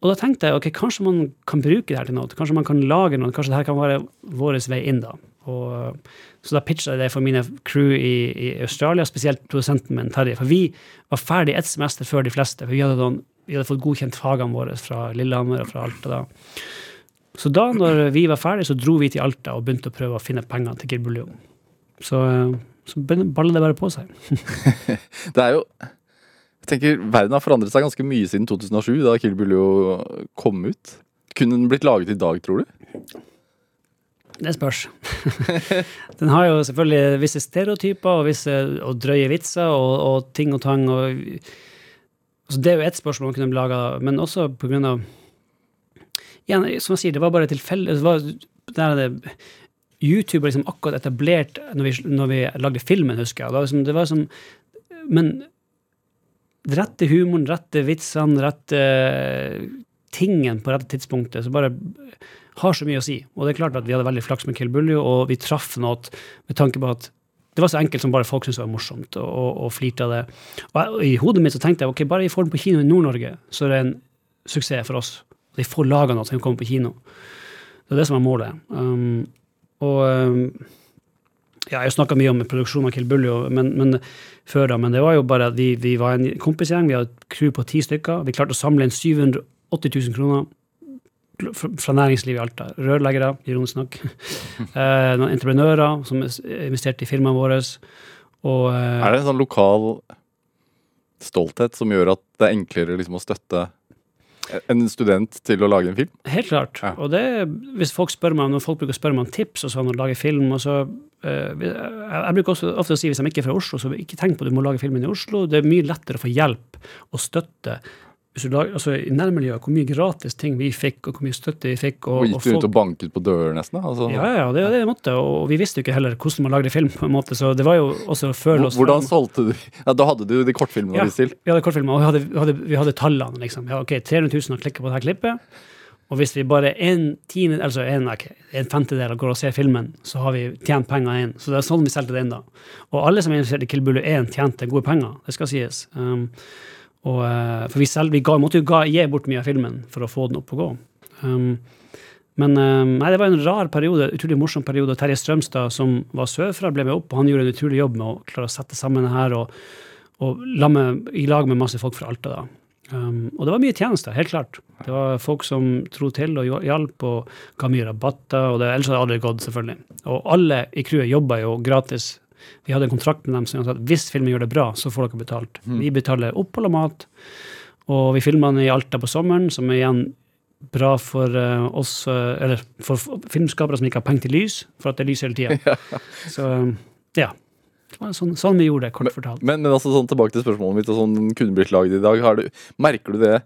D: og da tenkte jeg ok, kanskje man kan bruke det her til noe. Kanskje man kan lage noe. Kanskje det her kan være vår vei inn, da. Og, så da pitcha jeg det for mine crew i, i Australia, spesielt produsenten min, Terje. For vi var ferdig ett semester før de fleste. for vi hadde, noen, vi hadde fått godkjent fagene våre fra Lillehammer og fra Alta. da. Så da når vi var ferdige, så dro vi til Alta og begynte å prøve å finne penger til Kirbuljo. Så, så baller det bare på seg. [LAUGHS] [LAUGHS]
B: Det er jo Jeg tenker Verden har forandret seg ganske mye siden 2007, da Kill jo kom ut. Kunne den blitt laget i dag, tror du?
D: Det spørs. [LAUGHS] den har jo selvfølgelig visse stereotyper og visse og drøye vitser og, og ting og tang. Og, altså det er jo ett spørsmål man kunne laga, men også på grunn av igjen, Som jeg sier, det var bare tilfeldig YouTube var liksom akkurat etablert når vi, når vi lagde filmen, husker jeg. Det var liksom, det var liksom, men rette humoren, rette vitsene, rette tingen på rette tidspunktet, så bare har så mye å si. Og det er klart at vi hadde veldig flaks med Kill Buljo, og vi traff noe med tanke på at det var så enkelt som bare folk syntes det var morsomt, og, og, og flirte av det. Og jeg, I hodet mitt så tenkte jeg ok, bare vi får den på kino i Nord-Norge, så er det en suksess for oss. De får laga noe som kommer på kino. Det er det som er målet. Um, og um, ja, Jeg snakka mye om produksjonen av Kill Buljo men, men, før da, men det var jo bare at vi, vi var en kompisgjeng, vi hadde et crew på ti stykker. Vi klarte å samle inn 780 000 kroner fra næringslivet i Alta. Rørleggere, ironisk nok. [LAUGHS] eh, noen entreprenører som investerte i firmaet vårt. Og,
B: eh, er det en sånn lokal stolthet som gjør at det er enklere liksom, å støtte en student til å lage en film?
D: Helt klart. Ja. Og det, hvis folk spør meg, når folk bruker å spørre meg om tips og sånn, og lage film og så, uh, Jeg bruker også ofte å si hvis de ikke er fra Oslo, så ikke tenk på at du må lage filmen i Oslo. Det er mye lettere å få hjelp og støtte lager, altså I nærmiljøet, hvor mye gratis ting vi fikk, og hvor mye støtte vi fikk.
B: Og, og gikk du ut og banket på dører, nesten? Altså.
D: Ja, ja, det det måtte. Og vi visste jo ikke heller hvordan man lagde film. på en måte, så det var jo også føle oss
B: Hvordan solgte du? Ja, Da hadde du de kortfilmene
D: ja,
B: vi?
D: Vi hadde kortfilmer, og vi hadde, vi hadde, vi hadde tallene. liksom. Ja, ok, 300 000 har klikket på dette klippet. Og hvis vi bare en, tiende, altså en, okay, en femtedel går og ser filmen, så har vi tjent penger inn. Så det er sånn vi solgte det inn da. Og alle som er interessert i Kill Bullo 1, tjente gode penger. Det skal sies. Um, og, eh, for vi, selv, vi ga, måtte jo ga, gi bort mye av filmen for å få den opp og gå. Um, men um, nei, det var en rar periode, utrolig morsom periode. Terje Strømstad, som var sørfra, ble med opp, og han gjorde en utrolig jobb med å klare å sette sammen det her og, og med, i lag med masse folk fra Alta. da. Um, og det var mye tjenester, helt klart. Det var folk som tro til og hjalp og ga mye rabatter. og det, Ellers hadde det aldri gått, selvfølgelig. Og alle i crewet jobba jo gratis vi hadde en kontrakt med dem som sa at hvis filmen gjør det bra, så får dere betalt. Mm. Vi betaler opphold og mat. Og vi filma den i Alta på sommeren, som er igjen bra for uh, oss, uh, eller for filmskapere som ikke har penger til lys, for at det er lys hele tida. [LAUGHS] ja. Så ja. Sånn, sånn, vi gjorde det, kort fortalt.
B: Men, men altså, sånn, tilbake til spørsmålet mitt, og sånn kunne blitt laget i dag. Du, merker du det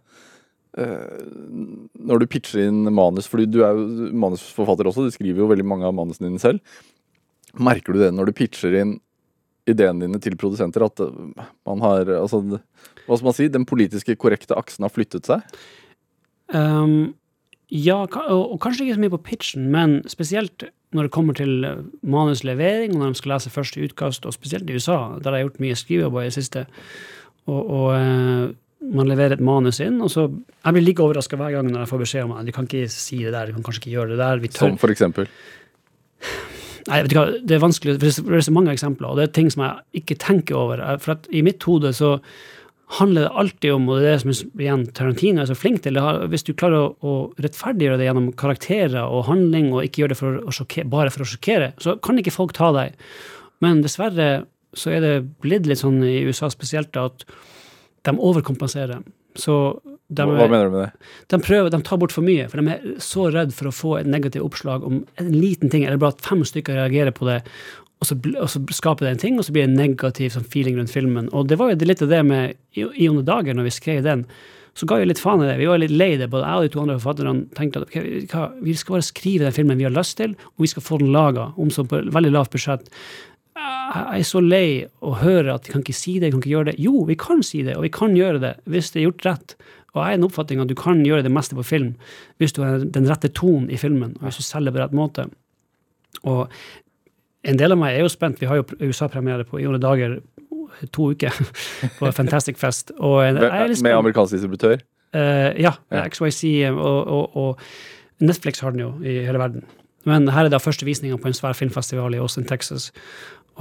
B: når du pitcher inn manus? Fordi du er jo manusforfatter også, du skriver jo veldig mange av manusene dine selv. Merker du det når du pitcher inn ideene dine til produsenter, at eh, man har altså, Hva skal man si? Den politiske korrekte aksen har flyttet seg?
D: Um, ja, og kanskje ikke så mye på pitchen, men spesielt når det kommer til eh, manuslevering, og når de skal lese første utkast, og spesielt i USA, der jeg har gjort mye skrivejobber i det siste. Og, og uh, man leverer et manus inn, og så Jeg blir like overraska hver gang når jeg får beskjed om at du kan ikke si det der, du kan kanskje ikke gjøre det der.
B: Som for eksempel?
D: Nei, vet du hva, Det er vanskelig, for det er så mange eksempler, og det er ting som jeg ikke tenker over. For at I mitt hode så handler det alltid om, og det er det som igjen Tarantino er så flink til, hvis du klarer å, rettferdiggjøre det gjennom karakterer og handling, og ikke gjøre det for sjokkere, bare for å sjokkere, så kan ikke folk ta deg. Men dessverre så er det blitt litt sånn i USA spesielt at de overkompenserer. Så
B: de, Hva mener du med det?
D: De, prøver, de tar bort for mye, for de er så redd for å få et negativt oppslag om en liten ting, eller bare at fem stykker reagerer på det, og så, og så skaper det en ting, og så blir det en negativ sånn, feeling rundt filmen. Og det var jo litt av det med I, i dager, når vi skrev den, så ga vi litt faen i det. Vi var litt lei det. Både jeg og de to andre forfatterne tenkte at okay, vi skal bare skrive den filmen vi har lyst til, og vi skal få den laga, om så på veldig lavt budsjett. Jeg er så lei å høre at vi kan ikke si det, vi kan ikke gjøre det. Jo, vi kan si det, og vi kan gjøre det hvis det er gjort rett. Og jeg er en oppfatning at du kan gjøre det meste på film hvis du har den rette tonen i filmen, og hvis du selger på rett måte. Og en del av meg er jo spent. Vi har jo USA-premiere på i Onde dager to uker [LAUGHS] på Fantastic Fest.
B: Og med amerikansk distributør?
D: Uh, ja. XYZ og, og, og Netflix har den jo i hele verden. Men her er da første visninga på en svær filmfestival i Austin, Texas.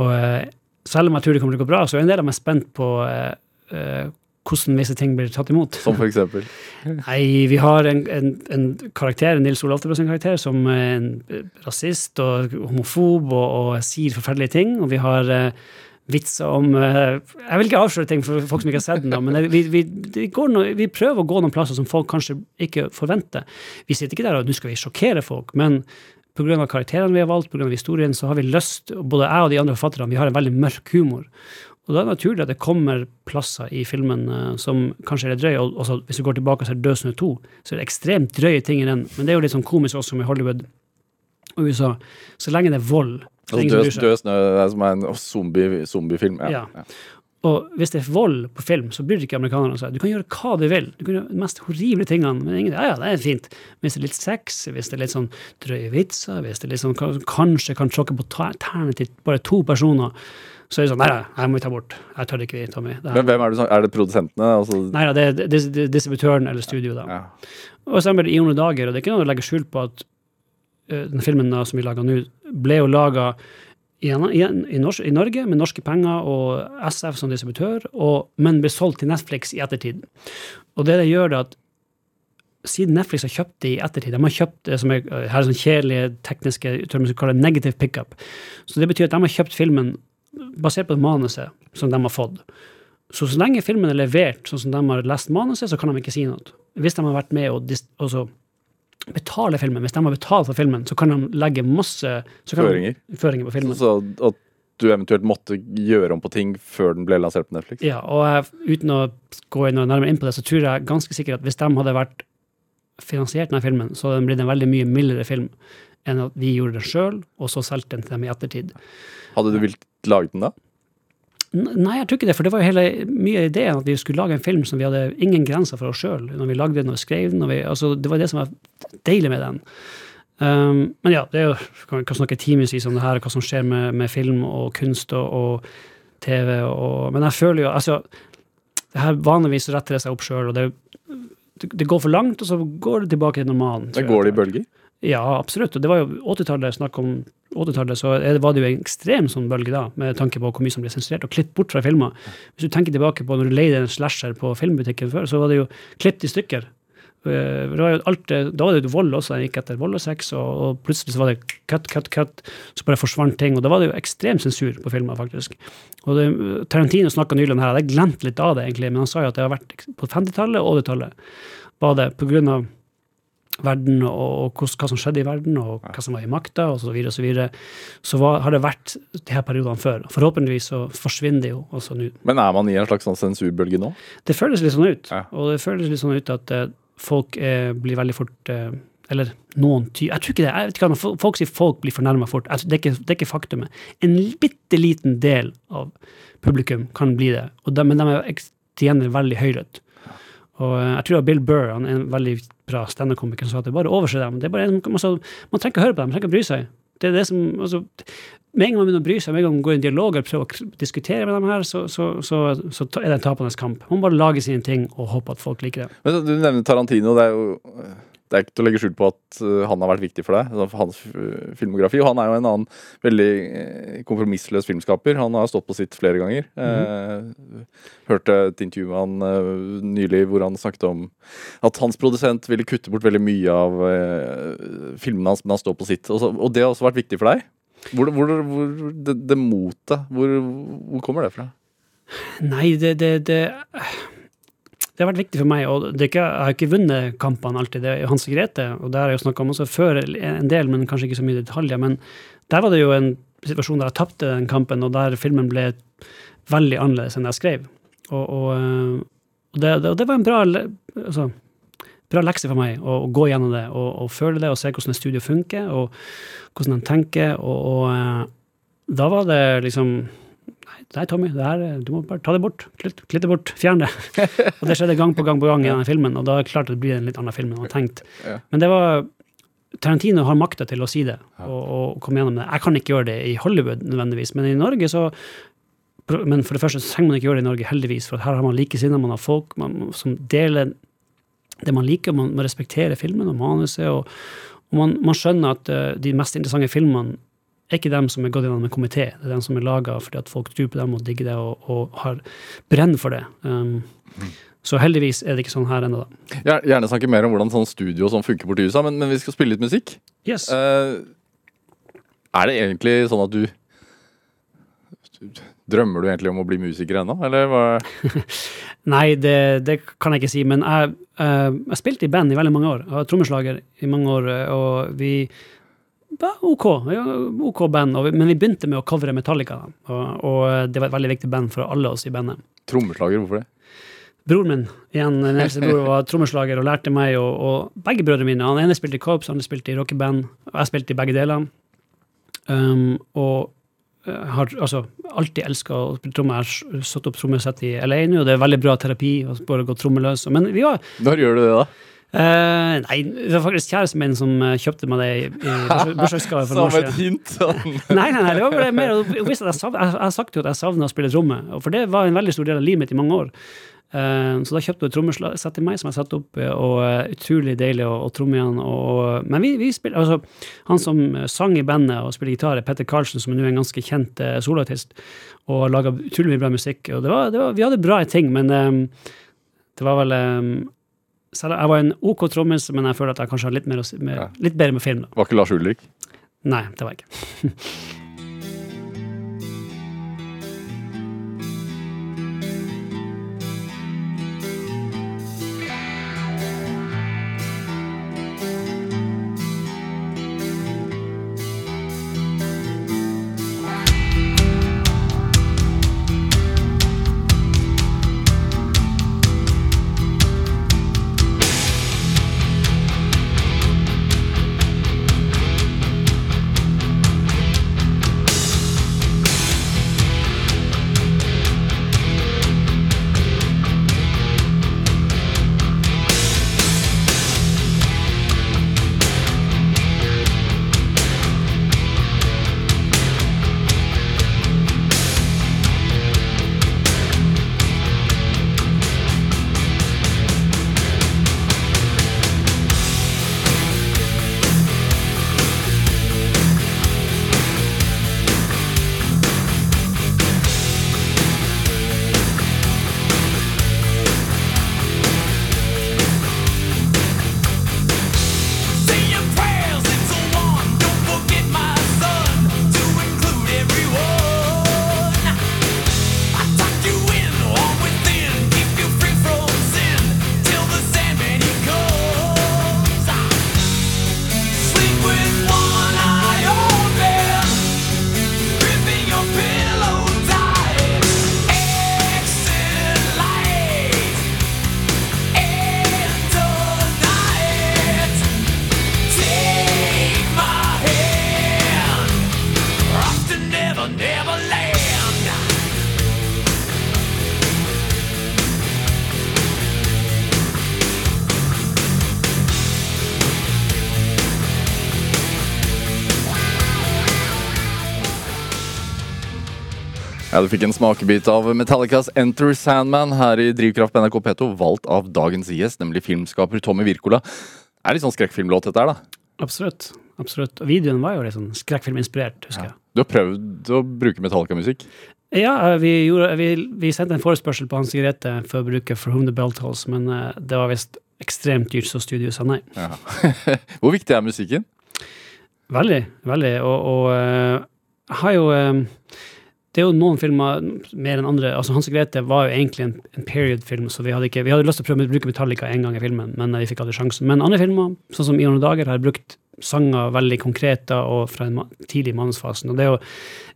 D: Og eh, selv om jeg tror det kommer til å gå bra, så er en del av meg spent på eh, eh, hvordan visse ting blir tatt imot.
B: Som for eksempel. [LAUGHS]
D: Nei, vi har en, en, en karakter, en Nils Olav Oftebro sin karakter, som er en eh, rasist og homofob og, og sier forferdelige ting. Og vi har eh, vitser om eh, Jeg vil ikke avsløre ting for folk som ikke har sett den, da, men vi, vi, noe, vi prøver å gå noen plasser som folk kanskje ikke forventer. Vi sitter ikke der og nå skal vi sjokkere folk, men pga. karakterene vi har valgt, pga. historien, så har vi lyst, både jeg og de andre forfatterne, vi har en veldig mørk humor. Og da er det naturlig at det kommer plasser i filmen eh, som kanskje er litt drøye. Og også, hvis du går tilbake og ser Død snø 2, så er det ekstremt drøye ting i den. Men det er jo litt sånn komisk også med Hollywood og USA. Så lenge det er vold som
B: Altså, død, død snø det er som er en zombie, zombiefilm. Ja.
D: Ja.
B: Ja.
D: Og hvis det er vold på film, så bryr ikke amerikanerne seg. Du kan gjøre hva du vil. Du kan gjøre de mest horrible tingene. Men ingen, ja, ja, det er fint. Hvis det er litt sex, hvis det er litt sånn drøye vitser, hvis det er litt sånn kanskje kan tråkke på ta- tærne til bare to personer, så er det sånn Nei, nei, må vi ta bort. Jeg tør ikke, vi, Tommy. Det her-
B: Men hvem er det som Er det produsentene? Altså,
D: Nei da, det er dis- dis- distributøren eller studio, da.
B: ja.
D: Og så er i Ione dager, og det er ikke noe å legge skjul på at uh, den filmen da, som vi laga nå, ble jo laga i, i, i, Norge med norske penger og SF som distributør, og, men ble solgt til Netflix i ettertid. Og det det gjør, det at siden Netflix har kjøpt det i ettertid De har kjøpt det som er, her er sånn kjedelige tekniske termer som det negative pickup. Så det betyr at de har kjøpt filmen basert på manuset som de har fått. Så så lenge filmen er levert sånn som de har lest manuset, så kan de ikke si noe. Hvis de har vært med og, og så betale filmen, hvis de har betalt for filmen, så kan de legge masse så kan de-
B: Føringer.
D: føringer på filmen.
B: Så at du eventuelt måtte gjøre om på ting før den ble lansert på Netflix?
D: Ja, og jeg, uten å gå inn og nærmere inn på det, så tror jeg ganske sikkert at hvis de hadde vært finansiert denne filmen, så hadde den blitt en veldig mye mildere film enn at vi gjorde den sjøl, og så solgte den til dem i ettertid.
B: Hadde du villet lage den da?
D: Nei, jeg tror ikke det, for det var jo hele mye av ideen at vi skulle lage en film som vi hadde ingen grenser for oss sjøl når vi lagde den og skrev den. Vi, altså, det var det som var deilig med den. Um, men ja, det er jo, kan, kan snakke timevis om det her, hva som skjer med, med film og kunst og, og TV. Og, men jeg føler jo altså, det her Vanligvis retter det seg opp sjøl, og det, det, det går for langt, og så går det tilbake til normalen.
B: Da går det i bølger?
D: Ja, absolutt. Og det var jo 80-tallet, snakk om 80-tallet, så var det jo en ekstrem sånn bølge da, med tanke på hvor mye som ble sensurert og klippet bort fra filmer. Hvis du tenker tilbake på når du leide en slasher på filmbutikken før, så var det jo klippet i stykker. Eh, Det var jo alt, da var det jo vold også, den gikk etter vold og sex, og, og plutselig så var det cut, cut, cut, så bare forsvant ting. Og da var det jo ekstrem sensur på filmer, faktisk. Og det, Tarantino snakka nylig om det her, jeg glemte litt av det, egentlig, men han sa jo at det har vært på 50-tallet og 80-tallet, var det på grunn av verden og, og hva som skjedde i verden, og hva som var i makta, og så videre, og så videre, så var, har det vært de her periodene før. Forhåpentligvis så forsvinner det jo også nå.
B: Men er man i en slags sånn sensurbølge nå?
D: Det føles litt sånn ut.
B: Ja.
D: Og det føles litt sånn ut at eh, folk eh, blir veldig fort eh, Eller noen ty... Jeg tror ikke det. Jeg vet ikke, hva- folk sier folk blir fornærma fort. Det, er ikke, det er ikke faktumet. En bitte liten del av publikum kan bli det, de, men de er ek- veldig høylytte. Og eh, jeg tror Bill Burr, han er en veldig bra standup-komiker, som sa at det bare å overse dem. Det er bare, altså, man trenger ikke høre på dem, man trenger ikke bry seg. Det er det som, altså, med en gang man begynner å bry seg, med en gang man går i en dialog og prøver å diskutere med dem her, så, så, så, så er det en tapende kamp. Man må bare lage sine ting og håpe at folk liker det.
B: Men Du nevner Tarantino. Det er jo det er ikke til å legge skjul på at uh, han har vært viktig for deg. altså for hans filmografi. Og han er jo en annen veldig uh, kompromissløs filmskaper. Han har stått på sitt flere ganger. Uh, hørte et intervju med han nylig hvor han snakket om at hans produsent ville kutte bort veldig mye av filmene hans, men han står på sitt. Og, så, og det har også vært viktig for deg? Hvor, hvor, hvor det, det motet, hvor, hvor kommer det fra?
D: Nei, det, det, det det har vært viktig for meg, og ikke, jeg har ikke vunnet kampene alltid. Det er Hans Grete, og det har jeg jo snakka om også før en del, men kanskje ikke så mye detaljer. Men der var det jo en situasjon der jeg tapte den kampen, og der filmen ble veldig annerledes enn jeg skrev. Og, og, øh, og det, det, det var en bra, altså, bra lekse for meg å, å gå gjennom det og, og føle det og se hvordan et studio funker, og hvordan de tenker. Og, og øh, da var det liksom Nei, Tommy, det her, du må bare ta det bort. Klitt, klitt det bort. Fjern det. [LAUGHS] og det skjedde gang på gang på gang i denne filmen, og da er det klart det blir en litt annen film enn man tenkt. Men det var Tarantino har makta til å si det og, og komme gjennom det. Jeg kan ikke gjøre det i Hollywood nødvendigvis, men i Norge så Men for det første så trenger man ikke gjøre det i Norge, heldigvis, for her har man likesinnede, man har folk man, som deler det man liker. Man, man respekterer filmen og manuset, og, og man, man skjønner at uh, de mest interessante filmene er ikke dem som er gått gjennom en komité, det er dem som er laga fordi at folk tror på dem og digger det og, og har brenn for det. Um, så heldigvis er det ikke sånn her ennå, da.
B: Jeg Gjerne snakke mer om hvordan sånn studio og sånn funker borti USA, men, men vi skal spille litt musikk.
D: Yes.
B: Uh, er det egentlig sånn at du Drømmer du egentlig om å bli musiker ennå, eller hva? [LAUGHS]
D: Nei, det, det kan jeg ikke si, men jeg, uh, jeg spilte i band i veldig mange år. Jeg var trommeslager i mange år, eh, og vi var OK, OK band, men vi begynte med å covre Metallica. Og, og det var et veldig viktig band for alle oss i bandet.
B: Trommeslager, hvorfor det?
D: Broren min igjen, den eldste bror [LAUGHS] var trommeslager og lærte meg, og, og begge brødrene mine Han ene spilte i korps, han andre spilte i rockeband, og jeg spilte i begge deler. Um, og eh, har altså, alltid elska å spille trommer. Jeg har satt opp trommesett i LA nå, og det er veldig bra terapi å bare gå trommeløs. Men vi var
B: Når gjør du det, da?
D: Eh, Nei, det var faktisk kjæresten min som eh, kjøpte meg det i, [LAUGHS] bursdagsgave for noen
B: Som et hint. Sånn. [LAUGHS]
D: Nei, nei, nei, det var bare mer jeg, har sagt jo at jeg savna å spille tromme, for det var en veldig stor del av livet mitt i mange år. Eh, så da kjøpte hun et trommesett til meg som jeg satte opp, og utrolig deilig å, å tromme igjen. Og, men vi, vi spiller, altså, han som sang i bandet og spiller gitar, er Petter Karlsen, som er nå en ganske kjent uh, soloartist, og laga utrolig mye bra musikk. Og det var, det var, vi hadde bra ting, men um, det var vel eh, selv, Jeg var en OK trommis, men jeg føler at jeg kanskje har litt, mer å si, med, litt bedre med film. da.
B: Var ikke Lars Ulrik?
D: Nei, det var jeg ikke. [LAUGHS]
B: Ja, Du fikk en smakebit av Metallicas Enter Sandman her i Drivkraft på NRK P2, valgt av dagens gjest, nemlig filmskaper Tommy Wirkola. Er litt sånn skrekkfilmlåt, dette her, da.
D: Absolutt. absolutt. Og videoen var jo litt sånn skrekkfilminspirert, husker jeg.
B: Du har prøvd å bruke Metallica-musikk.
D: Ja, vi, gjorde, vi, vi sendte en forespørsel på Hans Grete for å bruke For Whom the Bell Tolls, men eh, det var visst ekstremt dyrt, så studio sa nei.
B: Ja. [LAUGHS] Hvor viktig er musikken?
D: Veldig, veldig. Og, og eh, jeg har jo eh, Det er jo noen filmer mer enn andre. altså Hans Grete var jo egentlig en, en period-film, så vi hadde, ikke, vi hadde lyst til å prøve å bruke Metallica en gang i filmen, men vi fikk aldri sjansen. Men andre filmer, sånn som 'Ion og dager, har brukt sanger veldig konkrete og fra en ma- tidlig manusfasen. Og det er jo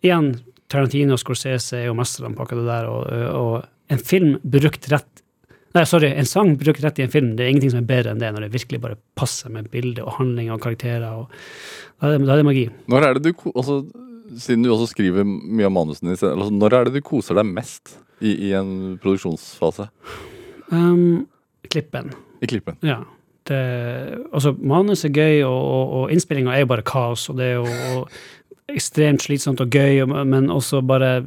D: igjen Tarantino og Scorsese er jo mesterne på akkurat det der, og, og en film brukt rett Nei, sorry, en sang brukt rett i en film, det er ingenting som er bedre enn det, når det virkelig bare passer med bilde og handling og karakterer. og Da er det, da er det magi.
B: Når er det du, altså, Siden du også skriver mye av manusene dine, altså, når er det du koser deg mest i, i en produksjonsfase?
D: Um, klippen.
B: I klippen.
D: Ja. Det, altså, manus er gøy, og, og, og innspillinga er jo bare kaos. Og det er jo og ekstremt slitsomt og gøy, men også bare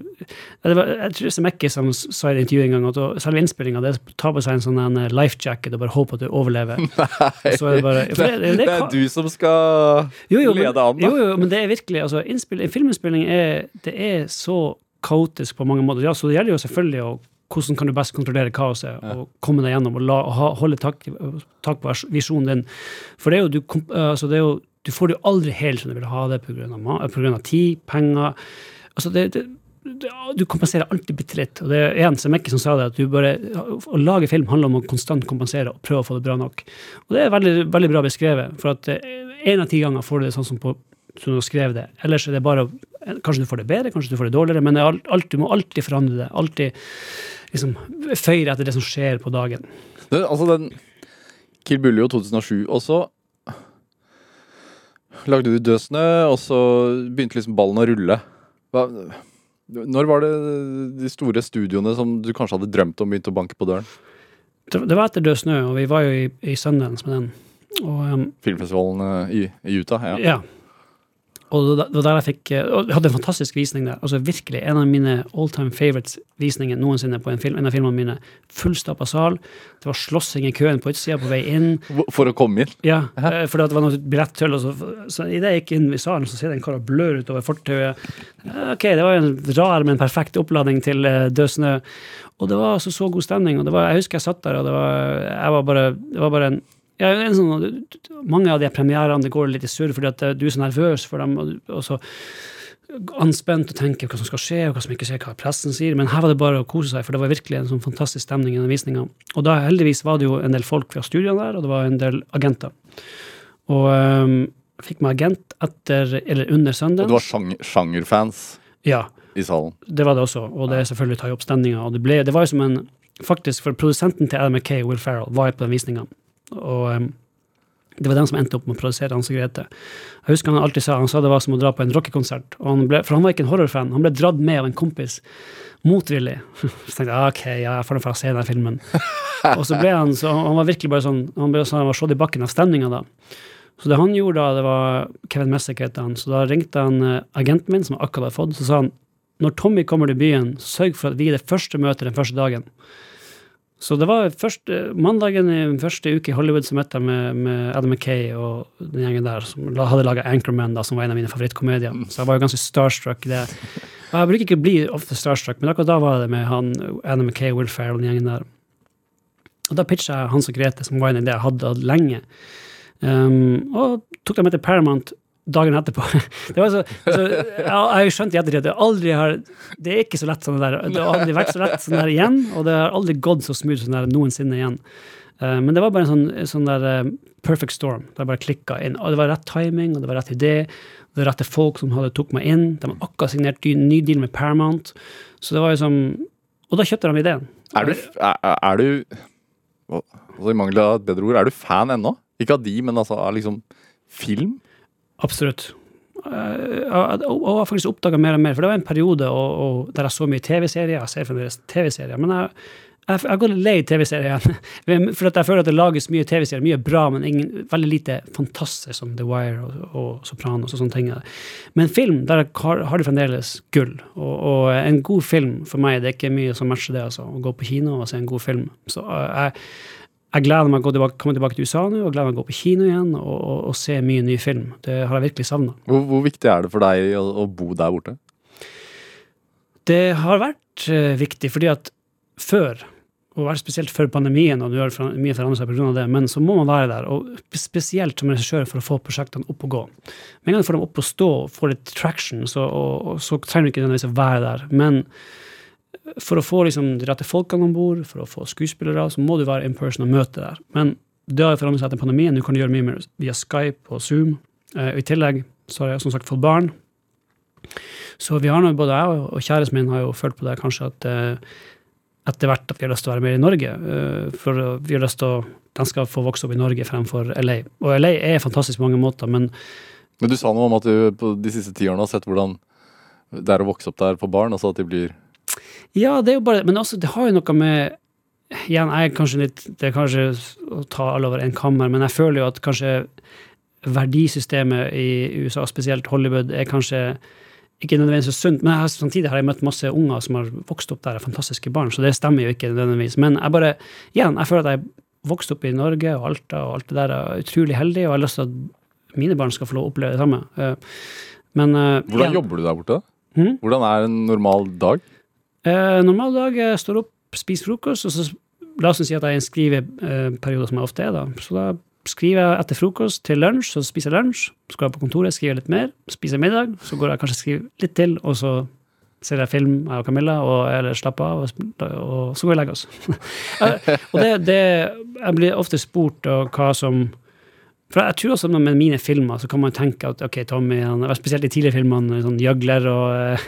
D: det var, Jeg tror Semekke som sa i et intervju en gang at selve innspillinga tar på seg en sånn en life jacket og bare håper at du overlever. [LAUGHS] Nei, så det bare, det, det,
B: Det er du som skal
D: jo, jo,
B: lede an, da.
D: jo, jo, men det er virkelig altså, innspill, Filminnspilling er, det er så kaotisk på mange måter. Ja, så det gjelder jo selvfølgelig å hvordan kan du best kontrollere kaoset og komme deg gjennom og, la, og ha, holde tak, tak på visjonen din. For det er jo, du, altså, det er jo, du får det jo aldri helt som du vil ha det pga. tid, penger altså det, det, det, Du kompenserer alltid bitte litt. Og det er igjen Semekke som sa det, at bare, å lage film handler om å konstant kompensere og prøve å få det bra nok. Og det er veldig, veldig bra beskrevet. For at én av ti ganger får du det sånn som på som du har skrevet det. Ellers er det bare Kanskje du får det bedre, kanskje du får det dårligere, men alt, du må alltid forandre det. Alltid liksom føye etter det som skjer på dagen.
B: Det, altså den Kill Buljo 2007, og så lagde du Død snø, og så begynte liksom ballen å rulle. Hva, når var det de store studioene som du kanskje hadde drømt om, begynte å banke på døren?
D: Det, det var etter Død snø, og vi var jo i, i Sundance med den. Og um,
B: Filmfestivalen eh, i, i Utah? Ja.
D: Ja. Og det var der jeg fikk eh, Og jeg hadde en fantastisk visning der. Altså virkelig En av mine all time favorites-visninger noensinne på en, film, en av filmene mine. Fullstappa sal. Det var slåssing i køen på utsida på vei inn.
B: For å komme inn?
D: Ja, Hæ? for det var noe billetttull. og Så, så idet jeg gikk inn i salen, så ser jeg en kar og blør utover fortauet. Eh, Ok, det var jo en rar, men perfekt oppladning til eh, Død snø. Og det var altså så god stemning. og det var, Jeg husker jeg satt der, og det var, jeg var bare, det var bare en ja, en sånn, mange av de premierene det går litt i surr fordi at eh, du er så nervøs for dem, og, og så anspent og tenker hva som skal skje, og hva som ikke skjer, hva pressen sier. Men her var det bare å kose seg, for det var virkelig en sånn fantastisk stemning i den visninga. Og da heldigvis var det jo en del folk fra studiene der, og det var en del agenter. Og um, fikk meg agent etter, eller under
B: Og
D: Sundance.
B: det var sjanger, sjangerfans
D: Ja,
B: i salen.
D: det var det også, og det er selvfølgelig å ta opp stemninga. Og det, ble, det var jo som en Faktisk, for produsenten til Adam McKay, Will Ferrell, var jo på den visninga. Og um, det var den som endte opp med å produsere Hans og Grete. Jeg husker han alltid sa han sa det var som å dra på en rockekonsert. For han var ikke en horrorfan. Han ble dratt med av en kompis. Motvillig. [LAUGHS] Så tenkte jeg ok, ja, jeg får få se den filmen. og så ble han så han var virkelig bare sånn Han ble sånn, han var slått i bakken av stemninga da. Så det han gjorde da, det var Kevin Messick het han, så da ringte han eh, agenten min, som akkurat hadde fått, så sa han når Tommy kommer til byen, sørg for at vi er det første møtet den første dagen. Så det var først, mandagen i første uke i Hollywood så møtte jeg med, med Adam McKay og den gjengen der, som hadde laga Anchorman, da, som var en av mine favorittkomedier. Så jeg var jo ganske starstruck det. Og jeg bruker ikke å bli ofte starstruck, men akkurat da var det med han Adam McKay, Will Ferrell og den gjengen der. Og da pitcha jeg Hans og Grete, som var en idé jeg hadde hatt lenge. Um, og tok dem med til Paramount dagen etterpå. [LAUGHS] Det var så, altså, jeg skjønte i ettertid at det har Det er ikke så lett sånn der. Det har aldri vært så lett sånn der igjen, og det har aldri gått så smooth sånn der noensinne igjen. Eh, men det var bare en sånn, sånn der eh, perfect storm. Der jeg bare klikka inn. Og det var rett timing, og det var rett idé. Det var rette folk som hadde tok meg inn. De hadde akkurat signert ny- deal med Paramount. Så det var jo som Og da kjøpte de ideen.
B: Er du, er, er du I mangel av et bedre ord, er du fan ennå? Ikke av de, men altså av liksom film?
D: Absolutt. Eh, og og jeg faktisk oppdaga mer og mer, for det var en periode og, og der jeg så mye TV-serier. Jeg ser fremdeles TV-serier, men jeg, jeg, jeg går litt lei TV-serier igjen. [LAUGHS] For jeg føler at det lages mye TV-serier, mye bra, men ingen, veldig lite fantastisk som The Wire og, og Sopranos og sånne ting. Men film, der har, har du fremdeles gull. Og, og en god film for meg, det er ikke mye som matcher det, altså. Å gå på kino og se en god film. Så eh, jeg, jeg gleder meg å gå tilbake, komme tilbake til USA nå, og gleder meg å gå på kino igjen og, og, og se mye ny film. Det har jeg virkelig savna.
B: Hvor, hvor viktig er det for deg å, å bo der borte?
D: Det har vært uh, viktig, fordi at før, og vært spesielt før pandemien, og nå har mye forandret seg pga. det, men så må man være der, og spesielt som regissør for å få prosjektene opp og gå. Med en gang du får dem opp og stå, får litt traction, så, og, og så trenger du ikke nødvendigvis å være der. Men for å få liksom, de rette folkene om bord, for å få skuespillere, så må du være in person og møte der. Men det har jo forandret seg etter pandemien. Nå kan du gjøre mye mer via Skype og Zoom. Eh, og I tillegg så har jeg som sagt fått barn. Så vi har nå, både jeg og- kjæresten min har jo følt på det kanskje at eh, etter hvert at vi har lyst til å være mer i Norge. eh, for vi har lyst til å Den skal få vokse opp i Norge fremfor LA. Og LA er fantastisk på mange måter, men
B: Men du sa noe om at du på de siste ti årene har sett hvordan det er å vokse opp der på barn. Altså at de blir
D: Ja, det er jo bare Men også, det har jo noe med Igjen, jeg er kanskje litt Det er kanskje å ta alle over en kammer, men jeg føler jo at kanskje verdisystemet i USA, spesielt Hollywood, er kanskje ikke nødvendigvis så sunt, men har, samtidig har jeg møtt masse unger som har vokst opp der, er fantastiske barn, så det stemmer jo ikke nødvendigvis. Men jeg bare, igjen, jeg føler at jeg vokste opp i Norge og Alta og alt det der, er utrolig heldig, og jeg har lyst til at mine barn skal få lov å oppleve det samme. Eh, Men eh,
B: Hvordan
D: igjen,
B: jobber du der borte?
D: Hmm?
B: Hvordan er en normal dag?
D: Eh, normal dag, jeg står opp, spiser frokost, og så la oss si at jeg er i en skriveperiode som jeg ofte er, da. Så da skriver jeg etter frokost til lunsj, så spiser jeg lunsj, så går jeg på kontoret, skriver litt mer, spiser middag, så går jeg kanskje skriver litt til, og så ser jeg film, jeg og Camilla, og, eller slapper av, og, og så går vi og legger oss. [LAUGHS] Eh, og det, det Jeg blir ofte spurt og hva som for jeg tror også med mine filmer så kan man tenke at ok, Tommy, han, spesielt i tidligere filmene, sånn gjøgler og uh,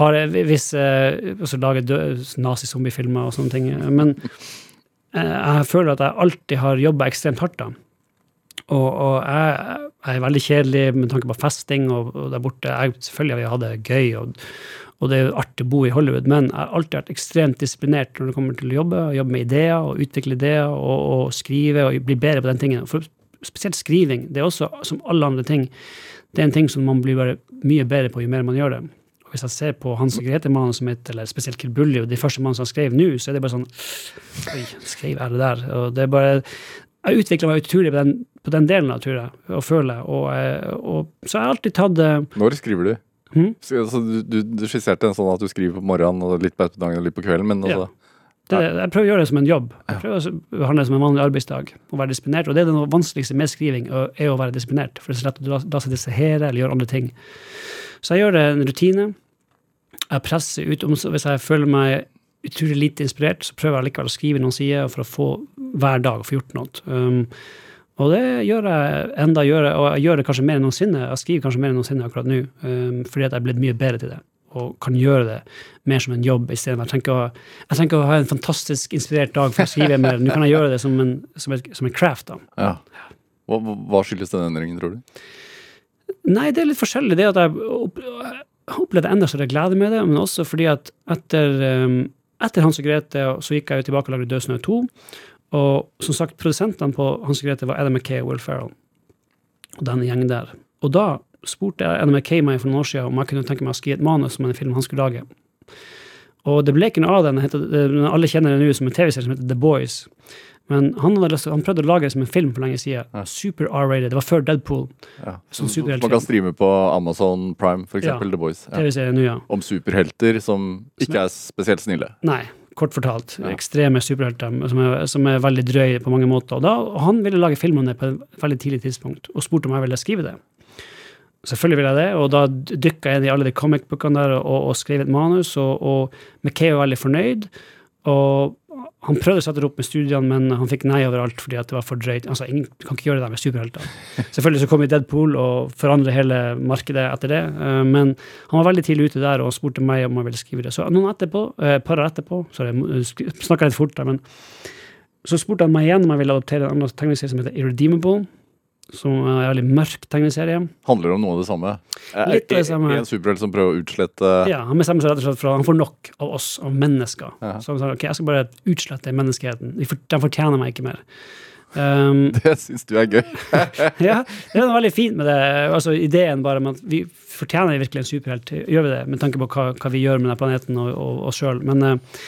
D: har en viss eh, også lager nazi-zombiefilmer og sånne ting. Men uh, jeg føler at jeg alltid har jobba ekstremt hardt. da. Og, og jeg, jeg er veldig kjedelig med tanke på festing og, og der borte. Jeg, selvfølgelig har vi hatt det gøy, og, og det er jo artig å bo i Hollywood, men jeg har alltid vært ekstremt disiplinert når det kommer til å jobbe. Jobbe med ideer og utvikle ideer og, og skrive og bli bedre på den tingen. For spesielt skriving, det er også som alle andre ting, det er en ting som man blir bare mye bedre på jo mer man gjør det. Og hvis jeg ser på Hans og Grete-manuset mitt, eller spesielt Kill Bully, og de første manusene han skrev nå, så er det bare sånn Oi, skrev jeg det der? Og det er bare Jeg utvikla meg utrolig på den, på den delen, av jeg, og føler. Og, eh, og så har jeg alltid tatt eh,
B: Når skriver du?
D: Hmm?
B: Så, altså, du, du, du skisserte en sånn at du skriver på morgenen og litt på ettermiddagen og litt på kvelden, men altså
D: det, jeg prøver å gjøre det som en jobb. Jeg prøver å behandle det som en vanlig arbeidsdag. Å være disiplinert. Og det er det vanskeligste med skriving, er å være disiplinert. For det er så lett å la, seg distrahere eller gjøre andre ting. Så jeg gjør det en rutine. Jeg presser ut om Hvis jeg føler meg utrolig lite inspirert, så prøver jeg likevel å skrive noen sider for å få hver dag å få gjort noe. Um, og det gjør jeg enda gjør jeg, og jeg gjør det kanskje mer enn noensinne. Jeg skriver kanskje mer enn noensinne akkurat nå, um, fordi at jeg er blitt mye bedre til det. Og kan gjøre det mer som en jobb istedenfor. Jeg trenger å, jeg trenger å ha en fantastisk inspirert dag for å skrive mer. Nå kan jeg gjøre det som en, som et, som en craft. da.
B: ja. Hva, hva- skyldes den endringen, tror du?
D: Nei, det er litt forskjellig. Det at jeg opp- jeg opplevde enda større glede med det, men også fordi at etter, um, etter Hans og Grete så gikk jeg jo tilbake og lagde Dødsnø 2. Og som sagt, produsentene på Hans og Grete var Adam McKay og Will Ferrell. Og den gjengen der. Og da spurte jeg NMK meg for noen år siden om jeg kunne tenke meg å skrive et manus om en film han skulle lage. Og det ble ikke noe av den. den heter- Alle kjenner den nå som en TV-serie som heter The Boys. Men han, hadde han prøvde å lage det som en film for lenge siden. Super R-rated. Det var før Deadpool.
B: Ja.
D: Som
B: Man kan streame på Amazon Prime, eksempel,
D: Ja.
B: The Boys. Ja.
D: Nå, ja.
B: Om superhelter som ikke er spesielt snille.
D: Nei, kort fortalt.
B: Ja.
D: Ekstreme superhelter som er, som er veldig drøye på mange måter. Og, da, og han ville lage film om det på et veldig tidlig tidspunkt, og spurte om jeg ville skrive det. Selvfølgelig ville jeg det, og da dykka jeg inn i alle de comic-bookene der og, og skrev et manus, og, og McKay var veldig fornøyd. Og han prøvde å sette det opp med studiene, men han fikk nei overalt fordi at det var for drøyt. Altså, ingen kan ikke gjøre det der med superhelter. [LAUGHS] Selvfølgelig så kom vi Deadpool og forandret hele markedet etter det, eh, men han var veldig tidlig ute der og spurte meg om han ville skrive det. Så noen etterpå, eh, et par år etterpå, sorry, snakka litt fort der, men så spurte han meg igjen om jeg ville adoptere en annen tegneserie som heter Irredeemable, som er en veldig mørk tegneserie.
B: Handler det om noe av det samme?
D: Litt av det samme.
B: En superhelt som prøver å utslette
D: Ja, Han bestemmer seg rett og slett for at han får nok av oss, av mennesker.
B: Ja.
D: Så han sier ok, jeg skal bare utslette menneskeheten. De, fortjener meg ikke mer. Um, [LAUGHS]
B: Det syns du er gøy. [LAUGHS]
D: ja, det er noe veldig fint med det. Altså Ideen bare med at vi fortjener virkelig en superhelt. Gjør vi det, med tanke på hva, hva vi gjør med denne planeten og, oss sjøl. Men eh,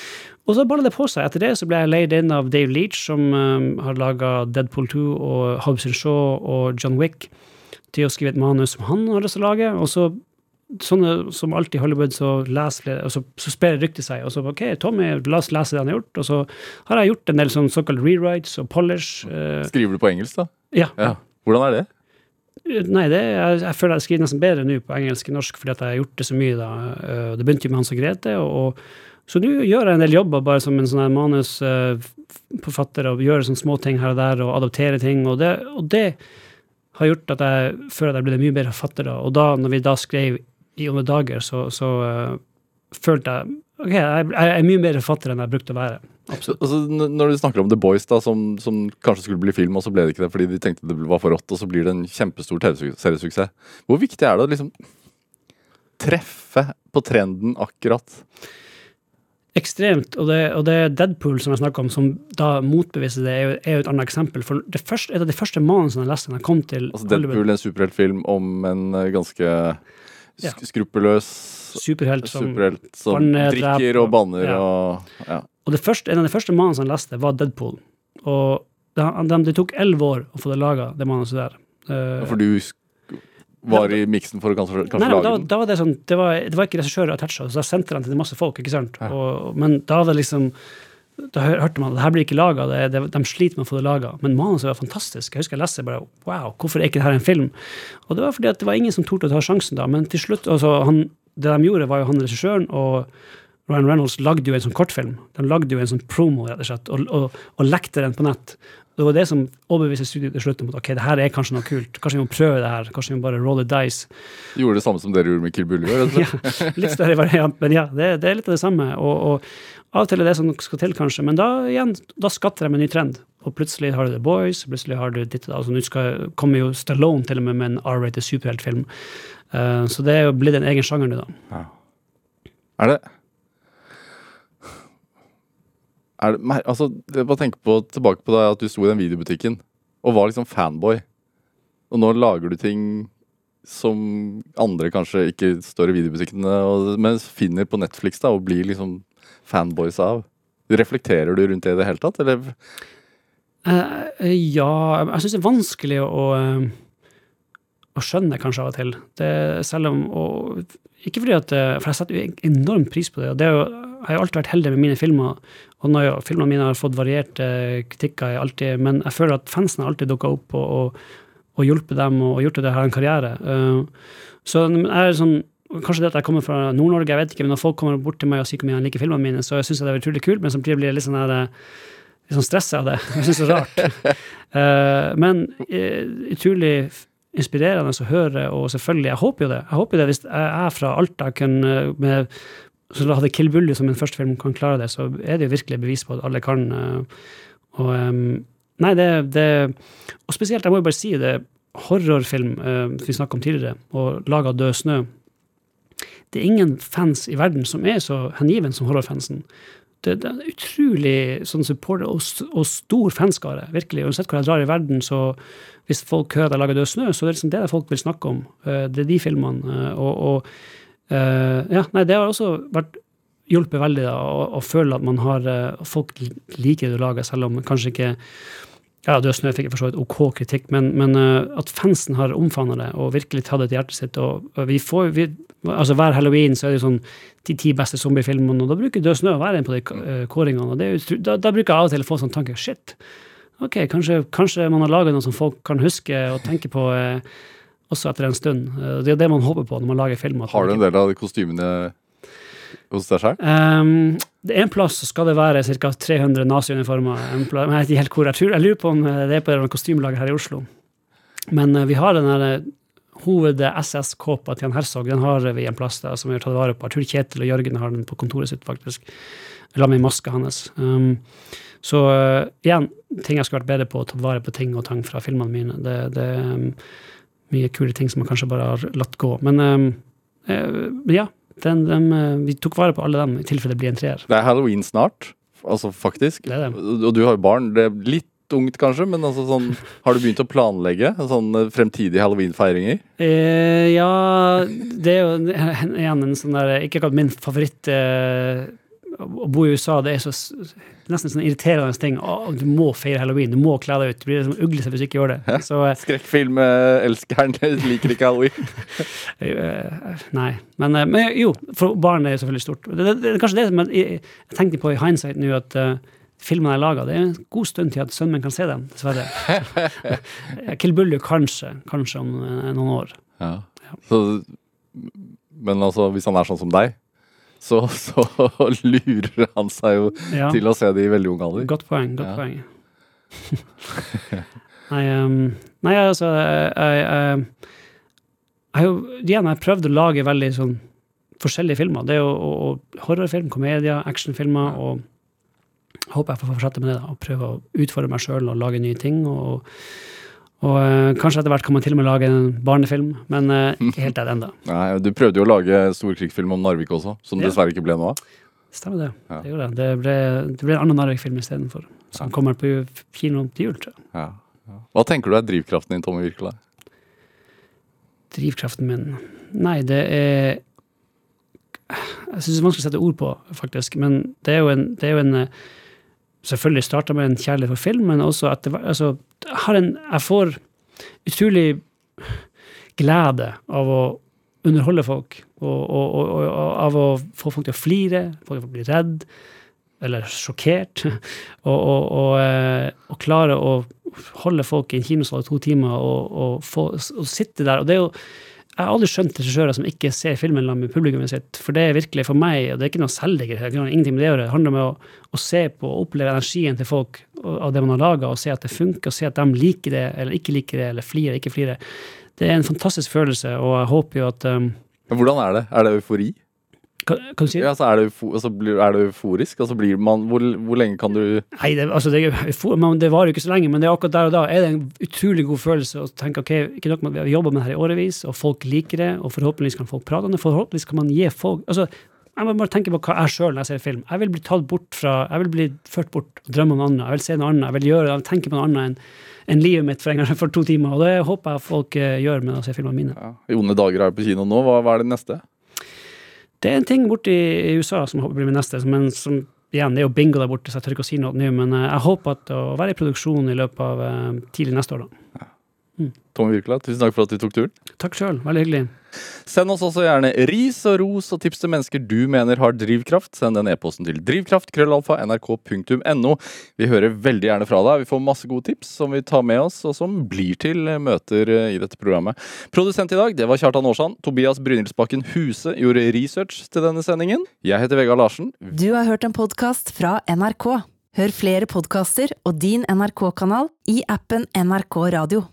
D: og så balla det på seg. Etter det så ble jeg leid inn av Dave Leach, som um, har laga Deadpool 2 og Hobbs Shaw og John Wick, til å skrive et manus som han har lyst til å lage. Og så, sånne som alltid i Hollywood, så leser flere, og så, så sprer ryktet seg. Og så OK, Tommy, la oss lese det han har gjort. Og så har jeg gjort en del sånn såkalt rewrites og polish. Uh,
B: Skriver du på engelsk, da?
D: ja.
B: Ja. Hvordan er det?
D: Nei, det, jeg, jeg føler jeg skriver nesten bedre nå på engelsk enn norsk, fordi at jeg har gjort det så mye. da. Eh, Det begynte jo med Hans og Grete. og så nå gjør jeg en del jobber bare som en sånn manusforfatter, og gjør sånne små ting her og der, og adopterer ting. Og det, og det har gjort at jeg føler at jeg ble mye bedre forfatter. da. Og da, når vi da skrev i Onde dager, så, så uh, følte jeg ok, jeg, jeg er mye bedre forfatter enn jeg brukte å være.
B: Så, altså, når du snakker om The Boys, da, som, som kanskje skulle bli film, og så ble det ikke det fordi de tenkte det var for rått, og så blir det en kjempestor TV-seriesuksess. Hvor viktig er det å liksom treffe på trenden akkurat?
D: Ekstremt. Og det, og det Deadpool som jeg snakker om, som da motbeviser det, er jo, er jo et annet eksempel. For det første, et av de første manusene jeg leste da jeg kom til
B: Altså Deadpool, er en superheltfilm om en eh, ganske
D: Ja.
B: sk skruppelløs
D: superhelt som
B: superhelt som
D: banner,
B: drikker og banner
D: ja.
B: og ja.
D: Og det første, en av de første manusene jeg leste, var Deadpool. Og det, de, de tok elleve år å få det laga, det manuset der. Eh,
B: For du var i miksen for å kanskje, kanskje
D: Nei, nei,
B: lage den?
D: da var det sånn Det var, det var ikke regissører attacha, så da sendte de den til masse folk, ikke sant?
B: Ja.
D: Og, men da var det liksom Da hørte man at det her blir ikke laga, de sliter med å få det laga. Men manuset var fantastisk. Jeg husker jeg leste bare Wow, hvorfor er ikke dette en film? Og det var fordi at det var ingen som torde å ta sjansen da, men til slutt altså, han, Det de gjorde, var jo han regissøren og Ryan Reynolds lagde jo en sånn kortfilm. De lagde jo en sånn promo, rett og slett, og, og, og lekte den på nett. Det var det som overbeviste studioet til slutt om at ok, det her er kanskje noe kult. Kanskje vi må prøve det her. Kanskje vi må bare roll the dice.
B: Gjorde det samme som dere gjorde med Kill slett? [LAUGHS]
D: Ja, litt større variant, men ja, det, det er litt av det samme. Og, og av og til er det som skal til, kanskje, men da igjen, da skatter de en ny trend. Og plutselig har du The Boys, plutselig har du ditt og datt. Altså, nå kommer jo Stallone til og med med en R-rated superheltfilm. Uh, så det er jo blitt en egen sjanger nå, da.
B: Er det er det, altså, bare tenk på, tilbake på deg at du sto i den videobutikken og var liksom fanboy. Og nå lager du ting som andre kanskje ikke står i videobutikkene, men finner på Netflix da, og blir liksom fanboys av. Reflekterer du rundt det i det hele tatt, eller?
D: Uh, ja, jeg syns det er vanskelig å, eh, å skjønne kanskje av og til. Det, selv om og, Ikke fordi at For jeg setter enormt pris på det. og det er jo, Jeg har alltid vært heldig med mine filmer. Og når jeg, filmene mine har fått varierte kritikker, jeg alltid, men jeg føler at fansen har alltid dukka opp og, og, og hjulpet dem og gjort det her en karriere. Eh, så jeg er sånn Kanskje det at jeg kommer fra Nord-Norge, jeg vet ikke, men når folk kommer bort til meg og sier hvor mye de liker filmene mine, så syns jeg det er utrolig kult, men samtidig blir jeg litt sånn her eh, litt sånn stressa av det. [LAUGHS] Jeg syns det er rart. Eh, men eh, utrolig inspirerende å høre, og selvfølgelig, jeg håper jo det. Jeg håper jo det hvis jeg er fra Alta, kan, eh, med, så da hadde Kill Bully som min første film kan klare det, så er det jo virkelig bevis på at alle kan. eh, og Nei, det, det Og spesielt, jeg må jo bare si det, horrorfilm eh, vi snakka om tidligere, og laga Død snø. Det er ingen fans i verden som er så hengiven som horrorfansen. Det, det er en utrolig sånn support og, og stor fanskare, virkelig. Uansett hvor jeg drar i verden, så hvis folk hører at jeg lager Død snø, så er det liksom det folk vil snakke om. Eh, Det er de filmene. eh, Og, og eh, ja, nei, det har også vært hjulpet veldig da, å, å føle at man har uh, Folk liker det du lager, selv om kanskje ikke ja, Død snø fikk jeg for så vidt OK kritikk, men, men uh, at fansen har omfavna det og virkelig tatt det til hjertet sitt. og og vi får, vi, altså Hver halloween så er det sånn de ti beste zombiefilmene, og da bruker Død snø å være en på de kåringene. og det da, da bruker jeg av og til å få sånn tanke shit, ok, kanskje, kanskje man har laga noe som folk kan huske og tenke på eh, også etter en stund. Eh, det er det man håper på når man lager film.
B: Har du en del av de kostymene hos deg sjøl?
D: Um, det er en plass så skal det være ca. 300 naziuniformer. Jeg vet ikke helt hvor. Jeg, tror, jeg lurer på om eh, det er på et kostymelager her i Oslo. Men eh, vi har den der hoved-SS-kåpa til Jan Herzog. Den har vi en plass der som vi har tatt vare på. Jeg tror Kjetil og Jørgen har den på kontoret sitt, faktisk. La meg i maska hans. Um, så uh, igjen, ting jeg skulle vært bedre på, å ta vare på ting og tang fra filmene mine. Det, det um, mye kule ting som man kanskje bare har latt gå. Men eh, ja, den, den, eh, vi tok vare på alle dem, i tilfelle det blir en treer.
B: Det er halloween snart, altså faktisk.
D: Det det.
B: Og du har jo barn. Det er litt ungt kanskje, men altså sånn, har du begynt å planlegge sånn eh, fremtidige halloweenfeiringer?
D: Eh, ja, det er jo en- igjen en sånn der Ikke akkurat min favoritt eh, Å bo i USA, det er så nesten sånn irriterende ting. Å, du må feire halloween, du må kle deg ut. Du blir liksom uglesett hvis du ikke gjør det. Så elsker
B: Skrekkfilmelskeren [LAUGHS] liker ikke halloween. [LAUGHS]
D: eh, Nei. Men, eh, men jo, for barn er jo selvfølgelig stort. Det, det, det kanskje det som jeg, jeg tenkte på i hindsight nå, at uh, filmene jeg lager, det er en god stund til at sønnen min kan se dem, dessverre. [LAUGHS] Kill Bullu kanskje, kanskje om eh, noen år.
B: Ja. Så, men altså, hvis han er sånn som deg, så, så lurer han seg jo
D: Ja.
B: til å se det i veldig ung alder.
D: Godt poeng. godt
B: Ja.
D: poeng. nei, um, nei, altså jeg, jeg, jeg, jeg har jo igjen jeg har prøvd å lage veldig sånn forskjellige filmer. Det er jo og, og horrorfilm, komedier, actionfilmer. og jeg håper jeg får fortsette med det. da, og Prøve å utfordre meg sjøl og lage nye ting. og og eh, Kanskje etter hvert kan man til og med lage en barnefilm, men eh, ikke helt der ennå. [LAUGHS]
B: Du prøvde jo å lage storkrigsfilm om Narvik også, som
D: Ja.
B: dessverre ikke ble noe av.
D: Stemmer det.
B: Ja.
D: Det, gjorde det. Det, ble, det ble en annen Narvik-film istedenfor. Som
B: Ja.
D: kommer på kino til jul, tror jeg.
B: Hva tenker du er drivkraften din, Tommy Virkela?
D: Drivkraften min Nei, det er Jeg syns det er vanskelig å sette ord på, faktisk. Men det er jo en, det er jo en eh, Selvfølgelig starta med en kjærlighet for film, men også etter hvert altså, jeg, jeg får utrolig glede av å underholde folk. Og, og, og, og av å få folk til å flire, folk til å bli redd eller sjokkert. [LAUGHS] Eh, og klare å holde folk i en kinosal i to timer og, få, sitte der. Og det er jo jeg har aldri skjønt regissører som ikke ser filmen sammen med publikummet sitt. For det er virkelig for meg, og det er ikke noe selvdigger, det er ingenting med det å gjøre. Det handler om å, å se på og oppleve energien til folk av det man har laga, og se at det funker, og se at de liker det eller ikke liker det, eller flirer eller ikke flirer. Det er en fantastisk følelse, og jeg håper jo at um,
B: Hvordan er det? Er det eufori?
D: Kan, kan du si det?
B: Ja, så er, det altså blir, er det euforisk? Altså blir man, hvor, hvor lenge kan du
D: Nei, det, altså det, det varer jo ikke så lenge, men det er akkurat der og da er det en utrolig god følelse å tenke ok, ikke nok med at vi har jobba med det her i årevis, og folk liker det, og forhåpentligvis kan folk prate om det, forhåpentligvis kan man gi folk altså, Jeg må bare tenke på hva jeg sjøl når jeg ser film. Jeg vil bli tatt bort fra Jeg vil bli ført bort og drømme om noe annet. Jeg vil se noe annet. Jeg vil gjøre, jeg vil tenke på noe annet enn enn livet mitt for, en gang, [LAUGHS] for to timer. Og det håper jeg folk eh, gjør med å se filmene mine.
B: ja, I onde dager er på kino nå. Hva, hva er det neste?
D: Det er en ting borte i USA som håper blir min neste, men som igjen, det er jo bingo der borte, så jeg tør ikke å si noe nå. Men eh, jeg håper at å være i produksjon i løpet av eh, tidlig neste år, da.
B: Tommy Wirkola, tusen takk for at du tok turen.
D: Takk sjøl, veldig hyggelig.
B: Send oss også gjerne ris og ros og tips til mennesker du mener har drivkraft. Send den e-posten til drivkraft.krøllalfa.nrk.no. Vi hører veldig gjerne fra deg. Vi får masse gode tips som vi tar med oss, og som blir til eh, møter eh, i dette programmet. Produsent i dag det var Kjartan Aarsand. Tobias Brynildsbakken Huse gjorde research til denne sendingen. Jeg heter Vegard Larsen.
A: Du har hørt en podkast fra NRK. Hør flere podkaster og din NRK-kanal i appen NRK Radio.